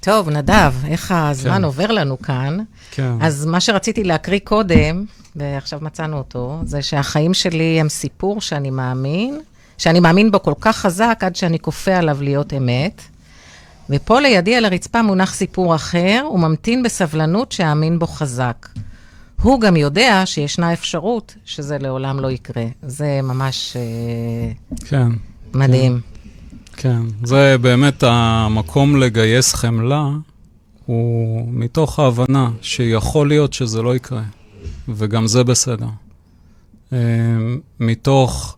טוב, נדב, איך הזמן כן. עובר לנו כאן. כן. אז מה שרציתי להקריא קודם, ועכשיו מצאנו אותו, זה שהחיים שלי הם סיפור שאני מאמין, שאני מאמין בו כל כך חזק עד שאני כופה עליו להיות אמת. ופה לידי על הרצפה מונח סיפור אחר, וממתין בסבלנות שאאמין בו חזק. הוא גם יודע שישנה אפשרות שזה לעולם לא יקרה. זה ממש אה, כן, מדהים. כן. זה באמת המקום לגייס חמלה, הוא מתוך ההבנה שיכול להיות שזה לא יקרה, וגם זה בסדר. אה, מתוך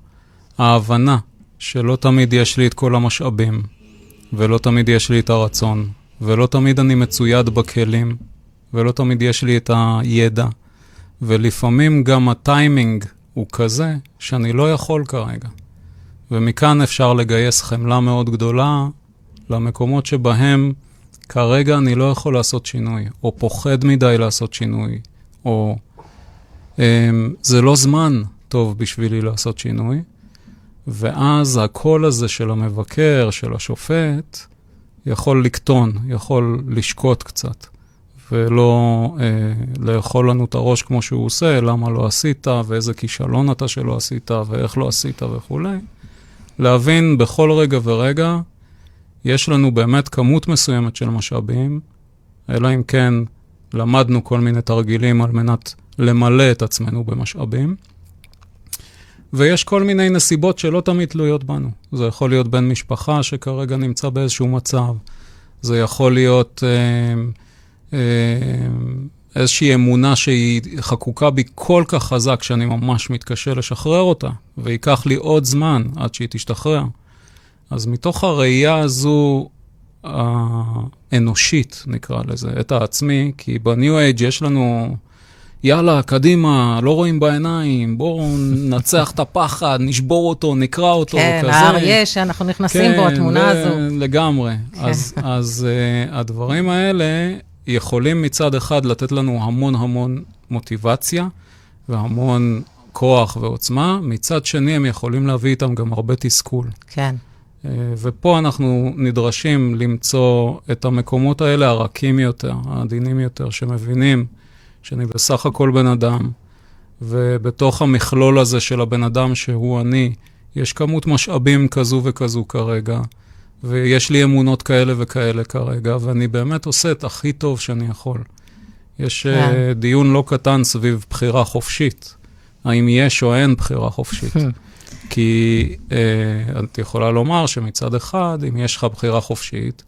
ההבנה שלא תמיד יש לי את כל המשאבים, ולא תמיד יש לי את הרצון, ולא תמיד אני מצויד בכלים, ולא תמיד יש לי את הידע, ולפעמים גם הטיימינג הוא כזה שאני לא יכול כרגע. ומכאן אפשר לגייס חמלה מאוד גדולה למקומות שבהם כרגע אני לא יכול לעשות שינוי, או פוחד מדי לעשות שינוי, או um, זה לא זמן טוב בשבילי לעשות שינוי, ואז הקול הזה של המבקר, של השופט, יכול לקטון, יכול לשקוט קצת, ולא אה, לאכול לנו את הראש כמו שהוא עושה, למה לא עשית, ואיזה כישלון אתה שלא עשית, ואיך לא עשית וכולי. להבין בכל רגע ורגע, יש לנו באמת כמות מסוימת של משאבים, אלא אם כן למדנו כל מיני תרגילים על מנת למלא את עצמנו במשאבים. ויש כל מיני נסיבות שלא תמיד תלויות בנו. זה יכול להיות בן משפחה שכרגע נמצא באיזשהו מצב, זה יכול להיות אה, אה, איזושהי אמונה שהיא חקוקה בי כל כך חזק שאני ממש מתקשה לשחרר אותה, וייקח לי עוד זמן עד שהיא תשתחרר. אז מתוך הראייה הזו האנושית, נקרא לזה, את העצמי, כי בניו אייג' יש לנו, יאללה, קדימה, לא רואים בעיניים, בואו ננצח את הפחד, נשבור אותו, נקרע אותו, כן, כזה. האריה שאנחנו נכנסים בו, התמונה ו- הזו. לגמרי. אז, אז uh, הדברים האלה יכולים מצד אחד לתת לנו המון המון מוטיבציה והמון כוח ועוצמה, מצד שני הם יכולים להביא איתם גם הרבה תסכול. כן. אה, ופה אנחנו נדרשים למצוא את המקומות האלה הרכים יותר, העדינים יותר, שמבינים שאני בסך הכל בן אדם, ובתוך המכלול הזה של הבן אדם שהוא אני, יש כמות משאבים כזו וכזו כרגע, ויש לי אמונות כאלה וכאלה כרגע, ואני באמת עושה את הכי טוב שאני יכול. יש כן. uh, דיון לא קטן סביב בחירה חופשית. האם יש או אין בחירה חופשית. כי אה, את יכולה לומר שמצד אחד, אם יש לך בחירה חופשית,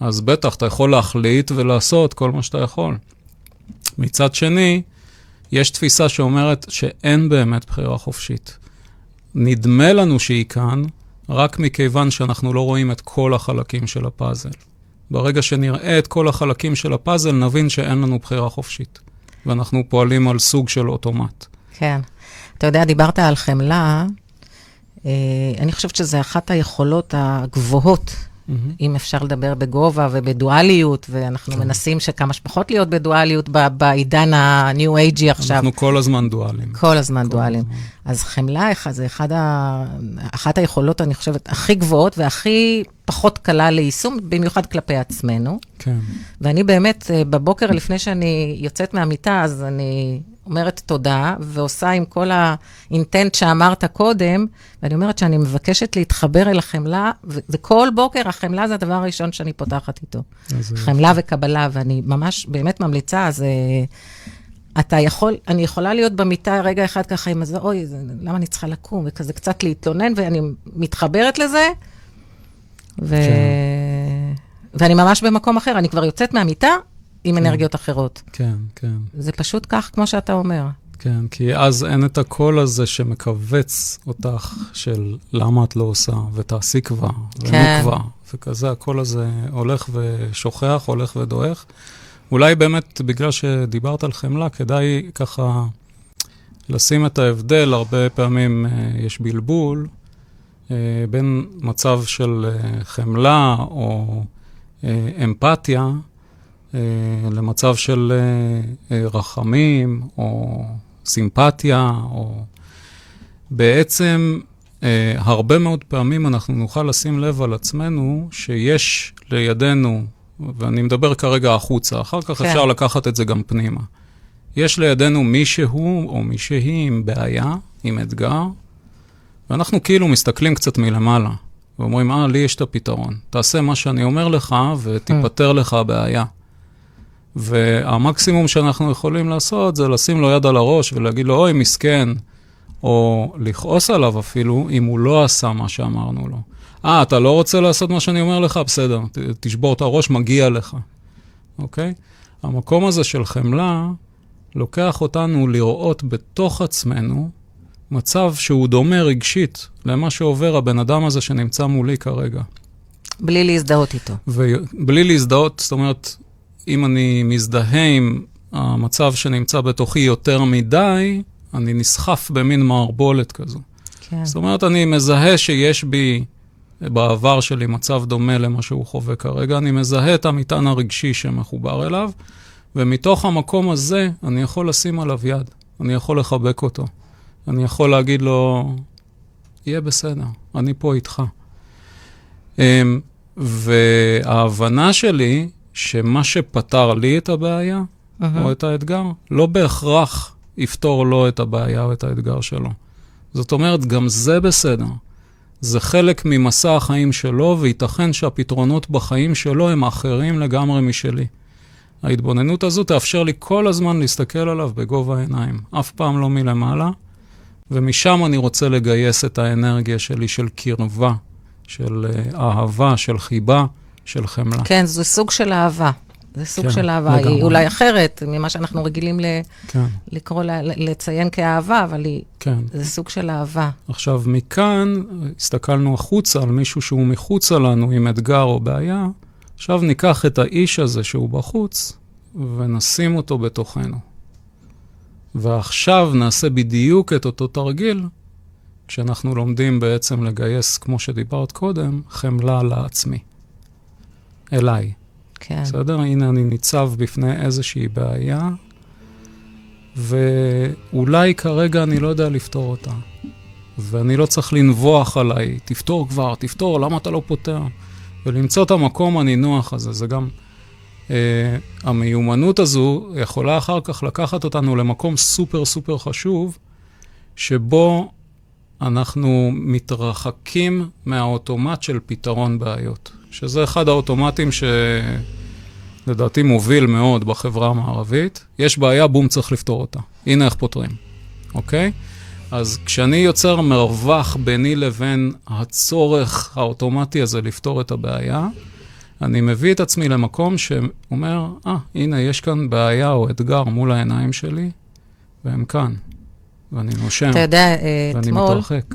אז בטח אתה יכול להחליט ולעשות כל מה שאתה יכול. מצד שני, יש תפיסה שאומרת שאין באמת בחירה חופשית. נדמה לנו שהיא כאן, רק מכיוון שאנחנו לא רואים את כל החלקים של הפאזל. ברגע שנראה את כל החלקים של הפאזל, נבין שאין לנו בחירה חופשית. ואנחנו פועלים על סוג של אוטומט. כן. אתה יודע, דיברת על חמלה. אה, אני חושבת שזו אחת היכולות הגבוהות, אם אפשר לדבר בגובה ובדואליות, ואנחנו כן. מנסים שכמה שפחות להיות בדואליות ב- בעידן הניו אייג'י עכשיו. אנחנו כל הזמן דואלים. כל הזמן דואלים. אז חמלה זה אחד ה... אחת היכולות, אני חושבת, הכי גבוהות והכי פחות קלה ליישום, במיוחד כלפי עצמנו. כן. ואני באמת, אה, בבוקר לפני שאני יוצאת מהמיטה, אז אני אומרת תודה, ועושה עם כל האינטנט שאמרת קודם, ואני אומרת שאני מבקשת להתחבר אל החמלה, וכל בוקר החמלה זה הדבר הראשון שאני פותחת איתו. חמלה וקבלה, ואני ממש באמת ממליצה, אז... אה, אתה יכול, אני יכולה להיות במיטה רגע אחד ככה עם הזה, אוי, למה אני צריכה לקום? וכזה קצת להתלונן, ואני מתחברת לזה, ו... כן. ואני ממש במקום אחר, אני כבר יוצאת מהמיטה עם אנרגיות אחרות. כן, כן. זה פשוט כך, כמו שאתה אומר. כן, כי אז אין את הקול הזה שמכווץ אותך של למה את לא עושה, ותעשי כבר, כן. כבר, וכזה, הקול הזה הולך ושוכח, הולך ודועך. אולי באמת, בגלל שדיברת על חמלה, כדאי ככה לשים את ההבדל, הרבה פעמים אה, יש בלבול אה, בין מצב של אה, חמלה או אה, אמפתיה, למצב של אה, אה, רחמים או סימפתיה, או... בעצם אה, הרבה מאוד פעמים אנחנו נוכל לשים לב על עצמנו שיש לידינו, ואני מדבר כרגע החוצה, אחר כך כן. אפשר לקחת את זה גם פנימה. יש לידינו מישהו או מישהי עם בעיה, עם אתגר, ואנחנו כאילו מסתכלים קצת מלמעלה, ואומרים, אה, לי יש את הפתרון. תעשה מה שאני אומר לך ותיפטר לך הבעיה. והמקסימום שאנחנו יכולים לעשות זה לשים לו יד על הראש ולהגיד לו, אוי, מסכן, או לכעוס עליו אפילו, אם הוא לא עשה מה שאמרנו לו. אה, אתה לא רוצה לעשות מה שאני אומר לך? בסדר, ת- תשבור את הראש, מגיע לך, אוקיי? המקום הזה של חמלה לוקח אותנו לראות בתוך עצמנו מצב שהוא דומה רגשית למה שעובר הבן אדם הזה שנמצא מולי כרגע. בלי להזדהות איתו. ובלי להזדהות, זאת אומרת, אם אני מזדהה עם המצב שנמצא בתוכי יותר מדי, אני נסחף במין מערבולת כזו. כן. זאת אומרת, אני מזהה שיש בי בעבר שלי מצב דומה למה שהוא חווה כרגע, אני מזהה את המטען הרגשי שמחובר אליו, ומתוך המקום הזה אני יכול לשים עליו יד, אני יכול לחבק אותו, אני יכול להגיד לו, יהיה בסדר, אני פה איתך. אמ, וההבנה שלי, שמה שפתר לי את הבעיה, או את האתגר, לא בהכרח יפתור לו את הבעיה או את האתגר שלו. זאת אומרת, גם זה בסדר. זה חלק ממסע החיים שלו, וייתכן שהפתרונות בחיים שלו הם אחרים לגמרי משלי. ההתבוננות הזו תאפשר לי כל הזמן להסתכל עליו בגובה העיניים, אף פעם לא מלמעלה, ומשם אני רוצה לגייס את האנרגיה שלי של קרבה, של אה, אהבה, של חיבה, של חמלה. כן, זה סוג של אהבה. זה סוג כן, של אהבה. לגמרי. היא אולי אחרת ממה שאנחנו רגילים ל- כן, לקרוא, לה- לציין כאהבה, אבל היא, כן. זה סוג של אהבה. עכשיו, מכאן הסתכלנו החוצה על מישהו שהוא מחוצה לנו עם אתגר או בעיה, עכשיו ניקח את האיש הזה שהוא בחוץ ונשים אותו בתוכנו. ועכשיו נעשה בדיוק את אותו תרגיל, כשאנחנו לומדים בעצם לגייס, כמו שדיברת קודם, חמלה לעצמי. אליי. כן. בסדר? הנה אני ניצב בפני איזושהי בעיה, ואולי כרגע אני לא יודע לפתור אותה. ואני לא צריך לנבוח עליי, תפתור כבר, תפתור, למה אתה לא פותר? ולמצוא את המקום הנינוח הזה, זה גם... Uh, המיומנות הזו יכולה אחר כך לקחת אותנו למקום סופר סופר חשוב, שבו אנחנו מתרחקים מהאוטומט של פתרון בעיות, שזה אחד האוטומטים שלדעתי מוביל מאוד בחברה המערבית. יש בעיה, בום, צריך לפתור אותה. הנה איך פותרים, אוקיי? אז כשאני יוצר מרווח ביני לבין הצורך האוטומטי הזה לפתור את הבעיה, אני מביא את עצמי למקום שאומר, אה, ah, הנה, יש כאן בעיה או אתגר מול העיניים שלי, והם כאן. ואני נושם, אתה יודע, אה, ואני אתמול, מתרחק. (laughs)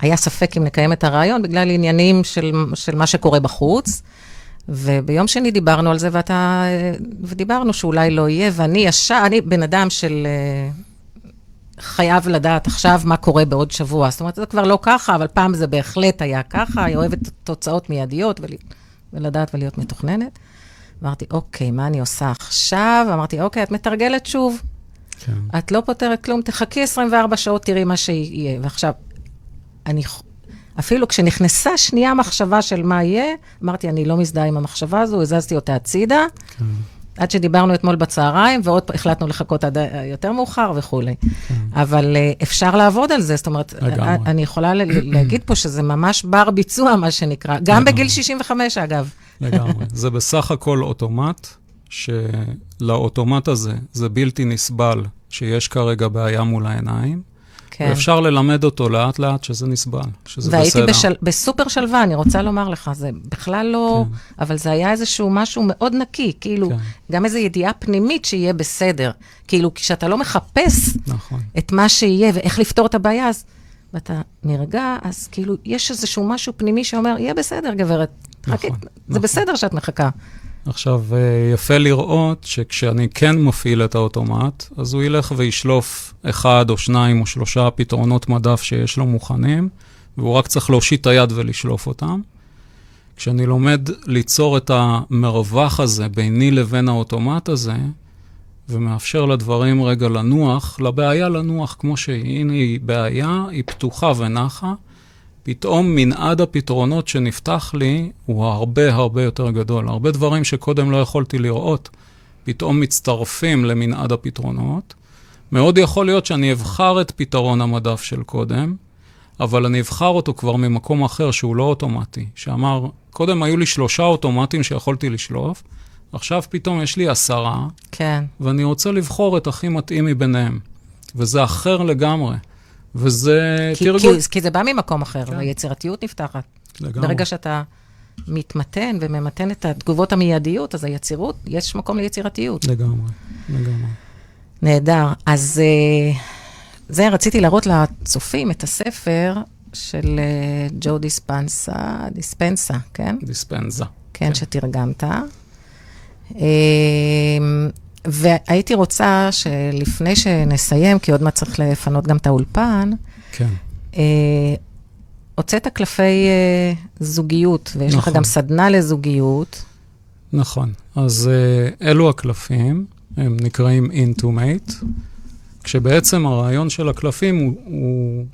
היה ספק אם נקיים את הרעיון בגלל עניינים של, של מה שקורה בחוץ. וביום שני דיברנו על זה, ואתה, ודיברנו שאולי לא יהיה, ואני ישר, אני בן אדם של אה, חייב לדעת עכשיו מה קורה בעוד שבוע. זאת אומרת, זה כבר לא ככה, אבל פעם זה בהחלט היה ככה, היא אוהבת תוצאות מיידיות ול, ולדעת ולהיות מתוכננת. אמרתי, אוקיי, מה אני עושה עכשיו? אמרתי, אוקיי, את מתרגלת שוב. כן. את לא פותרת כלום, תחכי 24 שעות, תראי מה שיהיה. ועכשיו, אני, אפילו כשנכנסה שנייה מחשבה של מה יהיה, אמרתי, אני לא מזדהה עם המחשבה הזו, הזזתי אותה הצידה, כן. עד שדיברנו אתמול בצהריים, ועוד החלטנו לחכות עד אה, יותר מאוחר וכולי. אבל אה, אפשר לעבוד על זה, זאת אומרת, כן. לגמרי. אה, אני יכולה להגיד פה שזה ממש בר ביצוע, מה שנקרא, גם. בגיל 65, אגב. לגמרי. זה בסך הכל אוטומט, שלאוטומט הזה זה בלתי נסבל שיש כרגע בעיה מול העיניים, כן. ואפשר ללמד אותו לאט-לאט שזה נסבל, שזה והייתי בסדר. בשל... בסופר שלווה, אני רוצה לומר לך, זה בכלל לא... כן. אבל זה היה איזשהו משהו מאוד נקי, כאילו, כן. גם איזו ידיעה פנימית שיהיה בסדר. כאילו, כשאתה לא מחפש נכון. את מה שיהיה ואיך לפתור את הבעיה, אז... ואתה נרגע, אז כאילו, יש איזשהו משהו פנימי שאומר, יהיה בסדר, גברת. חכי, נכון, זה נכון. בסדר שאת מחכה. עכשיו, אה, יפה לראות שכשאני כן מפעיל את האוטומט, אז הוא ילך וישלוף אחד או שניים או שלושה פתרונות מדף שיש לו מוכנים, והוא רק צריך להושיט את היד ולשלוף אותם. כשאני לומד ליצור את המרווח הזה ביני לבין האוטומט הזה, ומאפשר לדברים רגע לנוח, לבעיה לנוח כמו שהיא. הנה היא בעיה, היא פתוחה ונחה. פתאום מנעד הפתרונות שנפתח לי הוא הרבה הרבה יותר גדול. הרבה דברים שקודם לא יכולתי לראות, פתאום מצטרפים למנעד הפתרונות. מאוד יכול להיות שאני אבחר את פתרון המדף של קודם, אבל אני אבחר אותו כבר ממקום אחר שהוא לא אוטומטי. שאמר, קודם היו לי שלושה אוטומטים שיכולתי לשלוף, עכשיו פתאום יש לי עשרה, כן. ואני רוצה לבחור את הכי מתאים מביניהם. וזה אחר לגמרי. וזה כי, תרגול. כי, כי זה בא ממקום אחר, כן. היצירתיות נפתחת. לגמרי. ברגע שאתה מתמתן וממתן את התגובות המיידיות, אז היצירות, יש מקום ליצירתיות. לגמרי, לגמרי. נהדר. אז אה, זה, רציתי להראות לצופים את הספר של אה, ג'ו דיספנסה, דיספנסה, כן? דיספנזה. כן, כן. שתרגמת. אה, והייתי רוצה שלפני שנסיים, כי עוד מעט צריך לפנות גם את האולפן, כן. אה, הוצאת קלפי אה, זוגיות, ויש לך נכון. גם סדנה לזוגיות. נכון. אז uh, אלו הקלפים, הם נקראים Intumate, כשבעצם הרעיון של הקלפים הוא, הוא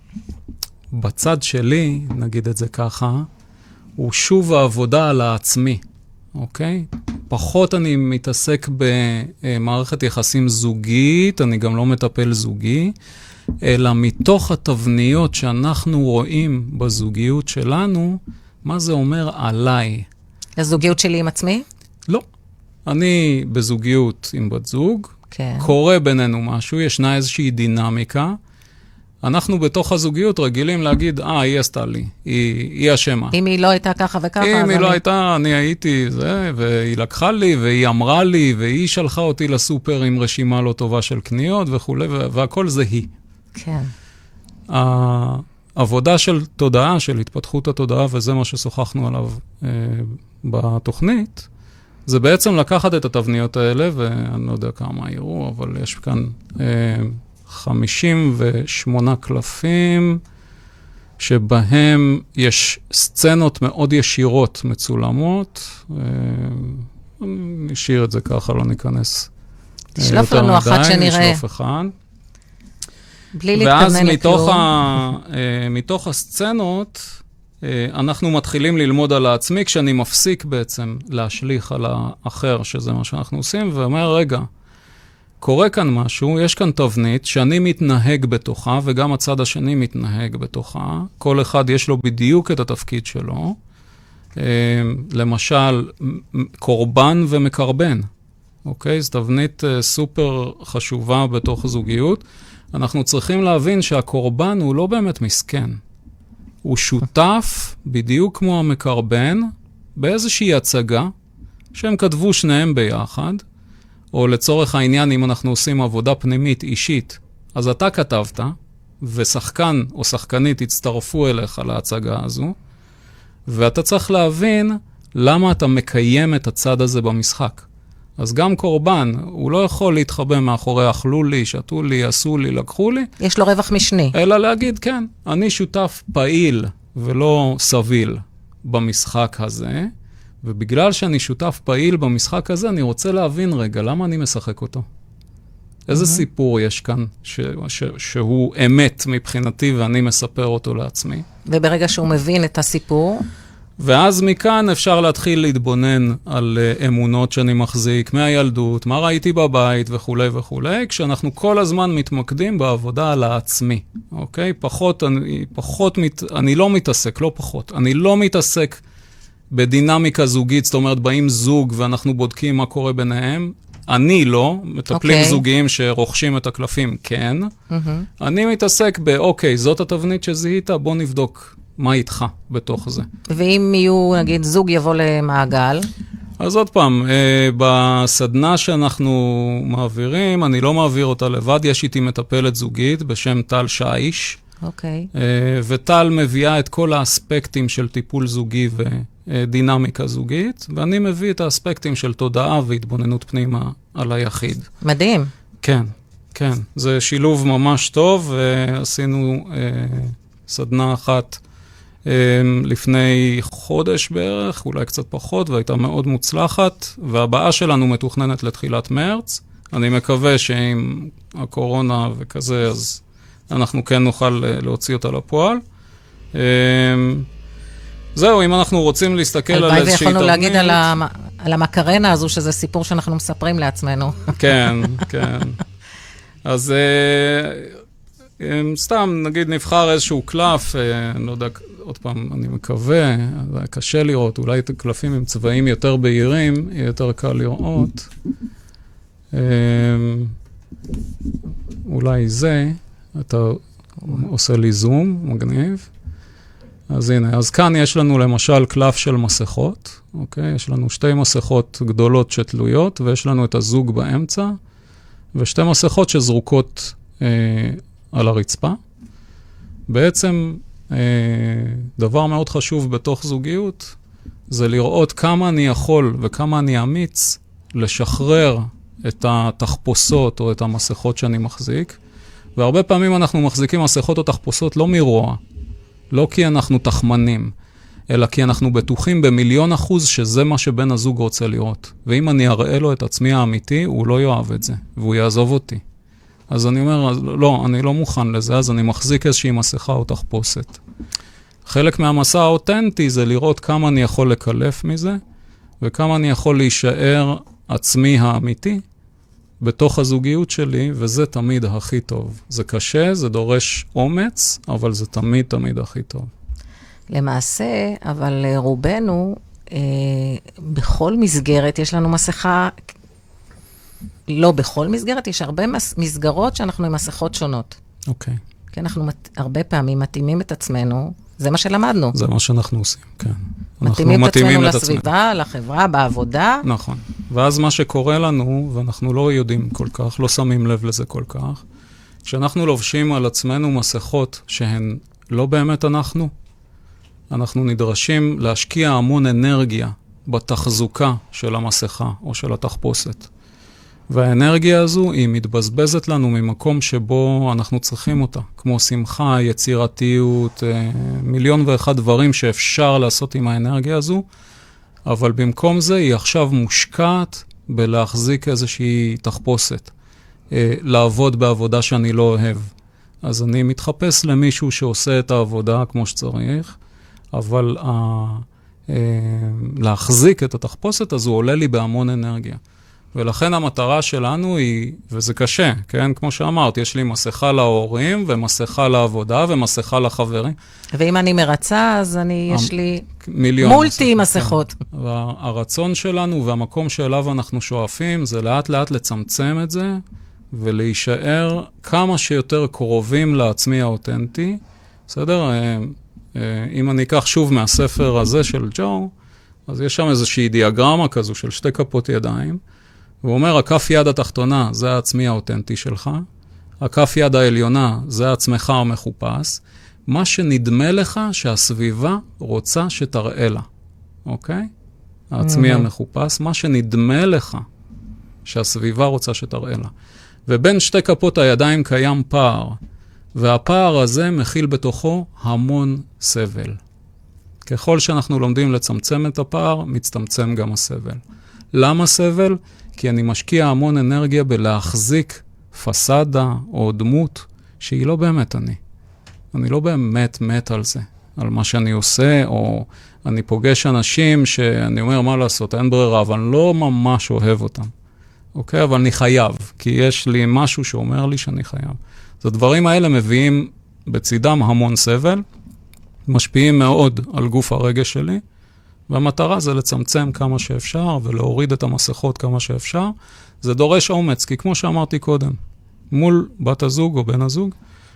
בצד שלי, נגיד את זה ככה, הוא שוב העבודה על העצמי, אוקיי? פחות אני מתעסק במערכת יחסים זוגית, אני גם לא מטפל זוגי, אלא מתוך התבניות שאנחנו רואים בזוגיות שלנו, מה זה אומר עליי. הזוגיות שלי עם עצמי? לא. אני בזוגיות עם בת זוג, כן. קורה בינינו משהו, ישנה איזושהי דינמיקה. אנחנו בתוך הזוגיות רגילים להגיד, אה, היא עשתה לי, היא, היא אשמה. אם היא לא הייתה ככה וככה, אם אז היא לא אני- הייתה, אני הייתי זה, והיא לקחה לי, והיא אמרה לי, והיא שלחה אותי לסופר עם רשימה לא טובה של קניות וכולי, וה- והכל זה היא. כן. העבודה של תודעה, של התפתחות התודעה, וזה מה ששוחחנו עליו אה, בתוכנית, זה בעצם לקחת את התבניות האלה, ואני לא יודע כמה יראו, אבל יש כאן אה, 58 קלפים, שבהם יש סצנות מאוד ישירות מצולמות. אה, אני אשאיר את זה ככה, לא ניכנס. אה, תשלוף לנו אחת שנראה. נשלוף אחד. בלי ואז להתכוונן מתוך, לכלום. ה, אה, מתוך הסצנות, אנחנו מתחילים ללמוד על העצמי, כשאני מפסיק בעצם להשליך על האחר, שזה מה שאנחנו עושים, ואומר, רגע, קורה כאן משהו, יש כאן תבנית שאני מתנהג בתוכה, וגם הצד השני מתנהג בתוכה. כל אחד יש לו בדיוק את התפקיד שלו. אה, למשל, קורבן ומקרבן, אוקיי? זו תבנית אה, סופר חשובה בתוך זוגיות. אנחנו צריכים להבין שהקורבן הוא לא באמת מסכן. הוא שותף, בדיוק כמו המקרבן, באיזושהי הצגה שהם כתבו שניהם ביחד, או לצורך העניין, אם אנחנו עושים עבודה פנימית אישית, אז אתה כתבת, ושחקן או שחקנית הצטרפו אליך להצגה הזו, ואתה צריך להבין למה אתה מקיים את הצד הזה במשחק. אז גם קורבן, הוא לא יכול להתחבא מאחורי אכלו לי, שתו לי, עשו לי, לקחו לי, יש לו רווח משני. אלא להגיד, כן, אני שותף פעיל ולא סביל במשחק הזה, ובגלל שאני שותף פעיל במשחק הזה, אני רוצה להבין רגע, למה אני משחק אותו? איזה סיפור יש כאן ש- ש- שהוא אמת מבחינתי ואני מספר אותו לעצמי? וברגע שהוא מבין את הסיפור, ואז מכאן אפשר להתחיל להתבונן על אה, אמונות שאני מחזיק מהילדות, מה ראיתי בבית וכולי וכולי, כשאנחנו כל הזמן מתמקדים בעבודה על העצמי, אוקיי? פחות, אני, פחות, מת, אני לא מתעסק, לא פחות, אני לא מתעסק בדינמיקה זוגית, זאת אומרת, באים זוג ואנחנו בודקים מה קורה ביניהם. אני לא, מטפלים אוקיי. זוגיים שרוכשים את הקלפים, כן. אני מתעסק באוקיי, זאת התבנית שזיהית, בוא נבדוק מה איתך בתוך זה. ואם יהיו, נגיד, זוג יבוא למעגל, אז עוד פעם, אה, בסדנה שאנחנו מעבירים, אני לא מעביר אותה לבד, יש איתי מטפלת זוגית בשם טל שיש, אוקיי. אה, וטל מביאה את כל האספקטים של טיפול זוגי ודינמיקה זוגית, ואני מביא את האספקטים של תודעה והתבוננות פנימה על היחיד. מדהים. כן, כן, זה שילוב ממש טוב, ועשינו אה, סדנה אחת אה, לפני חודש בערך, אולי קצת פחות, והייתה מאוד מוצלחת, והבאה שלנו מתוכננת לתחילת מרץ. אני מקווה שעם הקורונה וכזה, אז אנחנו כן נוכל אה, להוציא אותה לפועל. אה, זהו, אם אנחנו רוצים להסתכל על הלוואי איזושהי ויכולנו להגיד תבנית- על המ- על המקרנה הזו, שזה סיפור שאנחנו מספרים לעצמנו. (laughs) כן, כן. אז אה, סתם, נגיד נבחר איזשהו קלף, אה, אני לא יודע, עוד פעם, אני מקווה, קשה לראות, אולי את הקלפים עם צבעים יותר בהירים, יהיה יותר קל לראות. אה, אולי זה, אתה עושה לי זום, מגניב. אז הנה, אז כאן יש לנו למשל קלף של מסכות, אוקיי? יש לנו שתי מסכות גדולות שתלויות, ויש לנו את הזוג באמצע, ושתי מסכות שזרוקות אה, על הרצפה. בעצם, אה, דבר מאוד חשוב בתוך זוגיות, זה לראות כמה אני יכול וכמה אני אמיץ לשחרר את התחפושות או את המסכות שאני מחזיק. והרבה פעמים אנחנו מחזיקים מסכות או תחפושות לא מרוע, לא כי אנחנו תחמנים, אלא כי אנחנו בטוחים במיליון אחוז שזה מה שבן הזוג רוצה לראות. ואם אני אראה לו את עצמי האמיתי, הוא לא יאהב את זה, והוא יעזוב אותי. אז אני אומר, לא, אני לא מוכן לזה, אז אני מחזיק איזושהי מסכה או תחפושת. חלק מהמסע האותנטי זה לראות כמה אני יכול לקלף מזה, וכמה אני יכול להישאר עצמי האמיתי בתוך הזוגיות שלי, וזה תמיד הכי טוב. זה קשה, זה דורש אומץ, אבל זה תמיד תמיד הכי טוב. למעשה, אבל אה, רובנו, אה, בכל מסגרת יש לנו מסכה, לא בכל מסגרת, יש הרבה מס, מסגרות שאנחנו עם מסכות שונות. אוקיי, כי אנחנו מת, הרבה פעמים מתאימים את עצמנו, זה מה שלמדנו. זה מה שאנחנו עושים, כן. אנחנו מתאימים את עצמנו. לסביבה, לחברה, בעבודה. נכון. ואז מה שקורה לנו, ואנחנו לא יודעים כל כך, לא שמים לב לזה כל כך, כשאנחנו לובשים על עצמנו מסכות שהן לא באמת אנחנו, אנחנו נדרשים להשקיע המון אנרגיה בתחזוקה של המסכה או של התחפושת. והאנרגיה הזו היא מתבזבזת לנו ממקום שבו אנחנו צריכים אותה, כמו שמחה, יצירתיות, אה, מיליון ואחד דברים שאפשר לעשות עם האנרגיה הזו, אבל במקום זה היא עכשיו מושקעת בלהחזיק איזושהי תחפושת, אה, לעבוד בעבודה שאני לא אוהב. אז אני מתחפש למישהו שעושה את העבודה כמו שצריך, אבל ה... אה, להחזיק את התחפושת הזו עולה לי בהמון אנרגיה. ולכן המטרה שלנו היא, וזה קשה, כן? כמו שאמרת, יש לי מסכה להורים, ומסכה לעבודה, ומסכה לחברים. ואם אני מרצה, אז אני, יש לי מיליון מולטי מסכות. כן. והרצון שלנו והמקום שאליו אנחנו שואפים, זה לאט לאט לצמצם את זה, ולהישאר כמה שיותר קרובים לעצמי האותנטי. בסדר? אה, אה, אם אני אקח שוב מהספר הזה של ג'ו, אז יש שם איזושהי דיאגרמה כזו של שתי כפות ידיים. והוא אומר, הכף יד התחתונה זה העצמי האותנטי שלך, הכף יד העליונה זה עצמך המחופש, מה שנדמה לך שהסביבה רוצה שתראה לה, אוקיי? העצמי המחופש, מה שנדמה לך שהסביבה רוצה שתראה לה. ובין שתי כפות הידיים קיים פער, והפער הזה מכיל בתוכו המון סבל. ככל שאנחנו לומדים לצמצם את הפער, מצטמצם גם הסבל. למה סבל? כי אני משקיע המון אנרגיה בלהחזיק פסאדה או דמות שהיא לא באמת אני. אני לא באמת מת על זה. על מה שאני עושה, או אני פוגש אנשים שאני אומר, מה לעשות, אין ברירה, אבל אני לא ממש אוהב אותם, אוקיי? אבל אני חייב, כי יש לי משהו שאומר לי שאני חייב. אז הדברים האלה מביאים בצידם המון סבל, משפיעים מאוד על גוף הרגש שלי, והמטרה זה לצמצם כמה שאפשר ולהוריד את המסכות כמה שאפשר. זה דורש אומץ, כי כמו שאמרתי קודם, מול בת הזוג או בן הזוג,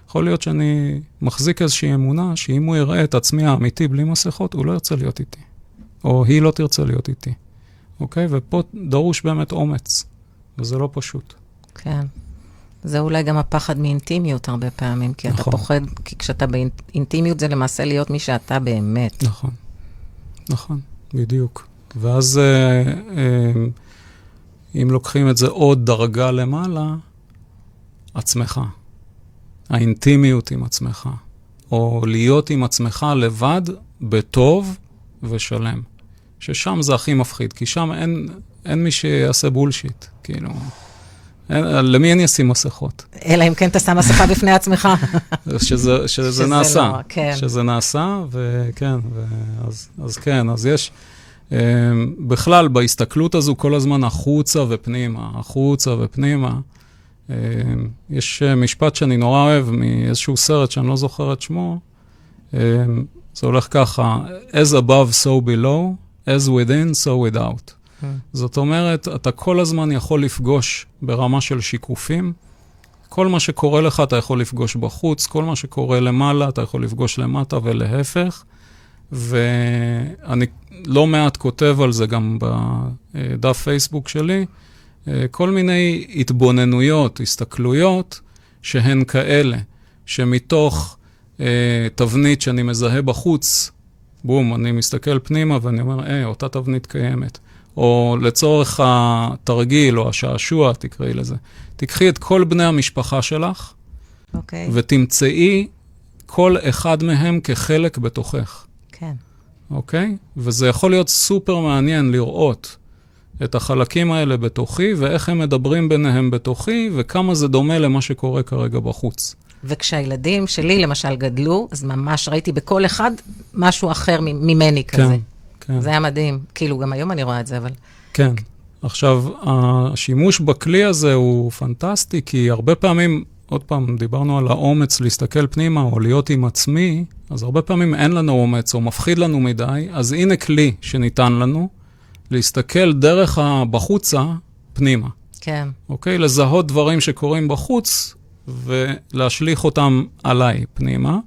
יכול להיות שאני מחזיק איזושהי אמונה שאם הוא יראה את עצמי האמיתי בלי מסכות, הוא לא ירצה להיות איתי. או היא לא תרצה להיות איתי. אוקיי? ופה דרוש באמת אומץ, וזה לא פשוט. כן. זה אולי גם הפחד מאינטימיות הרבה פעמים, כי אתה נכון. פוחד, כי כשאתה באינטימיות זה למעשה להיות מי שאתה באמת. נכון, נכון, בדיוק. ואז אה, אה, אם לוקחים את זה עוד דרגה למעלה, עצמך. האינטימיות עם עצמך. או להיות עם עצמך לבד, בטוב ושלם. ששם זה הכי מפחיד, כי שם אין, אין מי שיעשה בולשיט, כאילו. אין, למי אני אשים מסכות? אלא אם כן אתה שם מסכה בפני עצמך. שזה, שזה שזה נעשה. לא, כן. שזה נעשה, וכן, ואז, אז כן, אז יש... אה, בכלל, בהסתכלות הזו כל הזמן החוצה ופנימה, החוצה ופנימה. אה, יש אה, משפט שאני נורא אוהב מאיזשהו סרט שאני לא זוכר את שמו. אה, זה הולך ככה, as above so below, as within so without. זאת אומרת, אתה כל הזמן יכול לפגוש ברמה של שיקופים. כל מה שקורה לך אתה יכול לפגוש בחוץ, כל מה שקורה למעלה אתה יכול לפגוש למטה ולהפך. ואני לא מעט כותב על זה גם בדף פייסבוק שלי, כל מיני התבוננויות, הסתכלויות, שהן כאלה, שמתוך אה, תבנית שאני מזהה בחוץ, בום, אני מסתכל פנימה ואני אומר, אה, אותה תבנית קיימת. או לצורך התרגיל או השעשוע, תקראי לזה. תיקחי את כל בני המשפחה שלך אוקיי, ותמצאי כל אחד מהם כחלק בתוכך, כן. אוקיי? וזה יכול להיות סופר מעניין לראות את החלקים האלה בתוכי ואיך הם מדברים ביניהם בתוכי וכמה זה דומה למה שקורה כרגע בחוץ. וכשהילדים שלי, למשל, גדלו, אז ממש ראיתי בכל אחד משהו אחר ממני כזה. כן. זה היה מדהים. כאילו, גם היום אני רואה את זה, אבל... כן. עכשיו, השימוש בכלי הזה הוא פנטסטי, כי הרבה פעמים, עוד פעם, דיברנו על האומץ להסתכל פנימה או להיות עם עצמי, אז הרבה פעמים אין לנו אומץ או מפחיד לנו מדי, אז הנה כלי שניתן לנו, להסתכל דרך הבחוצה פנימה, כן, אוקיי? לזהות דברים שקורים בחוץ ולהשליך אותם עליי פנימה.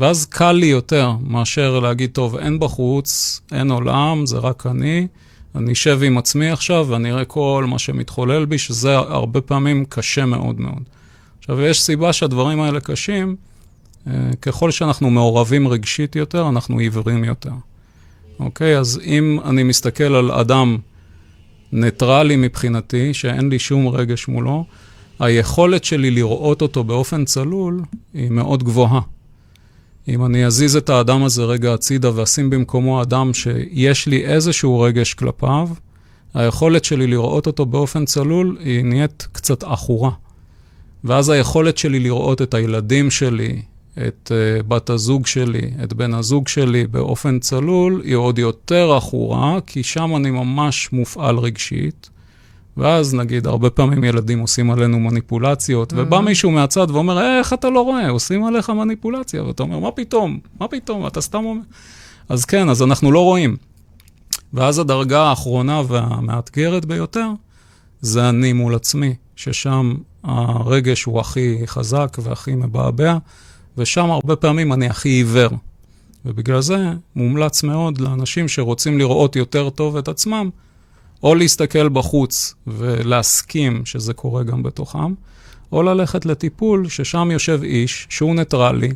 ואז קל לי יותר מאשר להגיד, טוב, אין בחוץ, אין עולם, זה רק אני, אני אשב עם עצמי עכשיו ואני אראה כל מה שמתחולל בי, שזה הרבה פעמים קשה מאוד מאוד. עכשיו, יש סיבה שהדברים האלה קשים, אה, ככל שאנחנו מעורבים רגשית יותר, אנחנו עיוורים יותר. אוקיי? אז אם אני מסתכל על אדם ניטרלי מבחינתי, שאין לי שום רגש מולו, היכולת שלי לראות אותו באופן צלול היא מאוד גבוהה. אם אני אזיז את האדם הזה רגע הצידה ואשים במקומו אדם שיש לי איזשהו רגש כלפיו, היכולת שלי לראות אותו באופן צלול היא נהיית קצת עכורה. ואז היכולת שלי לראות את הילדים שלי, את uh, בת הזוג שלי, את בן הזוג שלי באופן צלול, היא עוד יותר עכורה, כי שם אני ממש מופעל רגשית. ואז נגיד, הרבה פעמים ילדים עושים עלינו מניפולציות, mm-hmm. ובא מישהו מהצד ואומר, "אה, איך אתה לא רואה? עושים עליך מניפולציה. ואתה אומר, מה פתאום? מה פתאום? אתה סתם אומר... אז כן, אז אנחנו לא רואים. ואז הדרגה האחרונה והמאתגרת ביותר, זה אני מול עצמי, ששם הרגש הוא הכי חזק והכי מבעבע, ושם הרבה פעמים אני הכי עיוור. ובגלל זה מומלץ מאוד לאנשים שרוצים לראות יותר טוב את עצמם, או להסתכל בחוץ ולהסכים שזה קורה גם בתוכם, או ללכת לטיפול ששם יושב איש שהוא ניטרלי,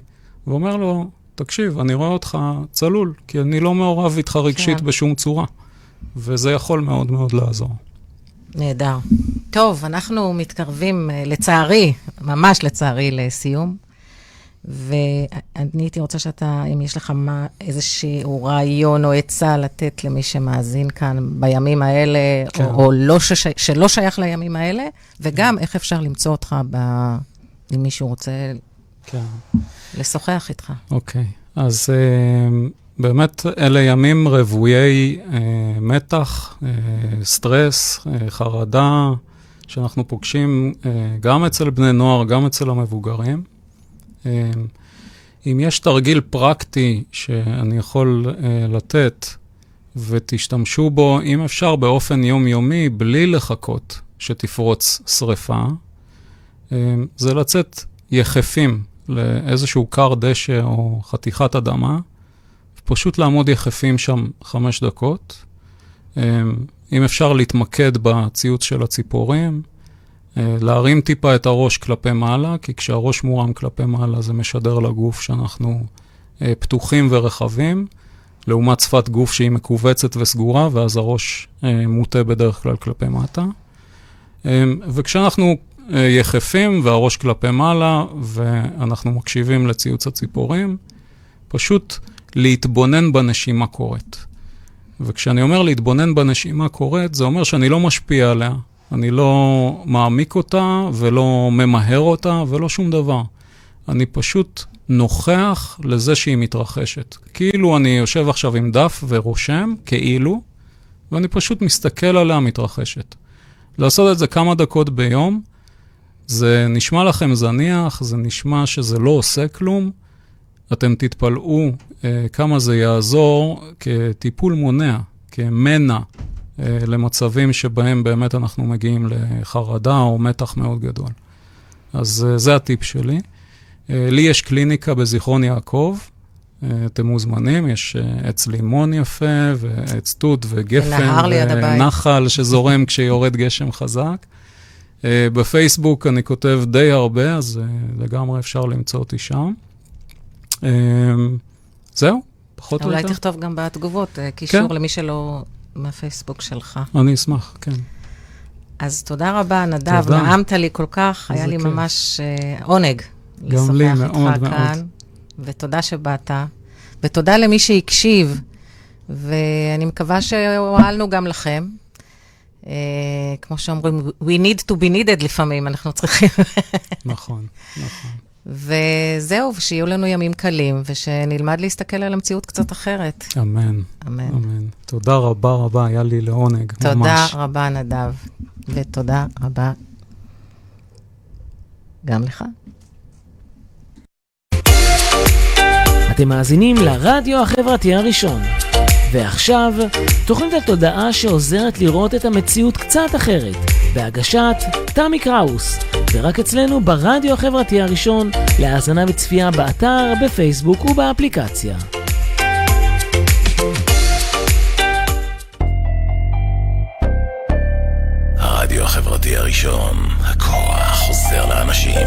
ואומר לו, תקשיב, אני רואה אותך צלול, כי אני לא מעורב איתך רגשית כן. בשום צורה. וזה יכול מאוד מאוד לעזור. נהדר. טוב, אנחנו מתקרבים, אה, לצערי, ממש לצערי, לסיום. ואני הייתי רוצה שאתה, אם יש לך מה, איזשהו רעיון או עצה לתת למי שמאזין כאן בימים האלה, כן. או, או לא שש, שלא שייך לימים האלה, וגם איך אפשר למצוא אותך ב... אם מישהו רוצה כן. לשוחח איתך. אוקיי. אז אה, באמת אלה ימים רוויי אה, מתח, אה, סטרס, אה, חרדה, שאנחנו פוגשים אה, גם אצל בני נוער, גם אצל המבוגרים. אה, אם יש תרגיל פרקטי שאני יכול אה, לתת, ותשתמשו בו, אם אפשר, באופן יומיומי, בלי לחכות שתפרוץ שריפה, אה, זה לצאת יחפים לאיזשהו כר דשא או חתיכת אדמה, פשוט לעמוד יחפים שם חמש דקות. אה, אם אפשר להתמקד בציוץ של הציפורים, להרים טיפה את הראש כלפי מעלה, כי כשהראש מורם כלפי מעלה זה משדר לגוף שאנחנו אה, פתוחים ורחבים, לעומת שפת גוף שהיא מכווצת וסגורה, ואז הראש מוטה בדרך כלל כלפי מטה. וכשאנחנו יחפים והראש כלפי מעלה, ואנחנו מקשיבים לציוץ הציפורים, פשוט להתבונן בנשימה קורית. וכשאני אומר להתבונן בנשימה קורית, זה אומר שאני לא משפיע עליה, אני לא מעמיק אותה ולא ממהר אותה ולא שום דבר. אני פשוט נוכח לזה שהיא מתרחשת. כאילו אני יושב עכשיו עם דף ורושם, כאילו, ואני פשוט מסתכל עליה מתרחשת. לעשות את זה כמה דקות ביום, זה נשמע לכם זניח, זה נשמע שזה לא עושה כלום. אתם תתפלאו אה, כמה זה יעזור כטיפול מונע, כמנע למצבים שבהם באמת אנחנו מגיעים לחרדה או מתח מאוד גדול. אז אה, זה הטיפ שלי. אה, לי יש קליניקה בזיכרון יעקב, אה, אתם מוזמנים, יש אה, עץ לימון יפה, ועץ תות וגפן, ונחל שזורם כשיורד גשם חזק. בפייסבוק אני כותב די הרבה, אז לגמרי אפשר למצוא אותי שם. זהו, פחות או יותר. אולי תכתוב גם בתגובות קישור כן. למי שלא מהפייסבוק שלך. אני אשמח, כן. אז תודה רבה, נדב, תודה. נעמת לי כל כך, היה לי כיף. ממש uh, עונג לשוחח איתך מאוד, כאן. מאוד. ותודה שבאת, ותודה למי שהקשיב, ואני מקווה שהועלנו גם לכם. Uh, כמו שאומרים, we need to be needed לפעמים, אנחנו צריכים... נכון, נכון. וזהו, ושיהיו לנו ימים קלים, ושנלמד להסתכל על המציאות קצת אחרת. אמן. אמן. אמן. תודה רבה רבה, היה לי לעונג, תודה ממש. תודה רבה, נדב, ותודה רבה גם לך. אתם מאזינים לרדיו החברתי הראשון. ועכשיו, תוכנית התודעה שעוזרת לראות את המציאות קצת אחרת, בהגשת תמי קראוס, ורק אצלנו ברדיו החברתי הראשון, להאזנה וצפייה באתר, בפייסבוק ובאפליקציה. הרדיו החברתי הראשון, הכוח חוזר לאנשים.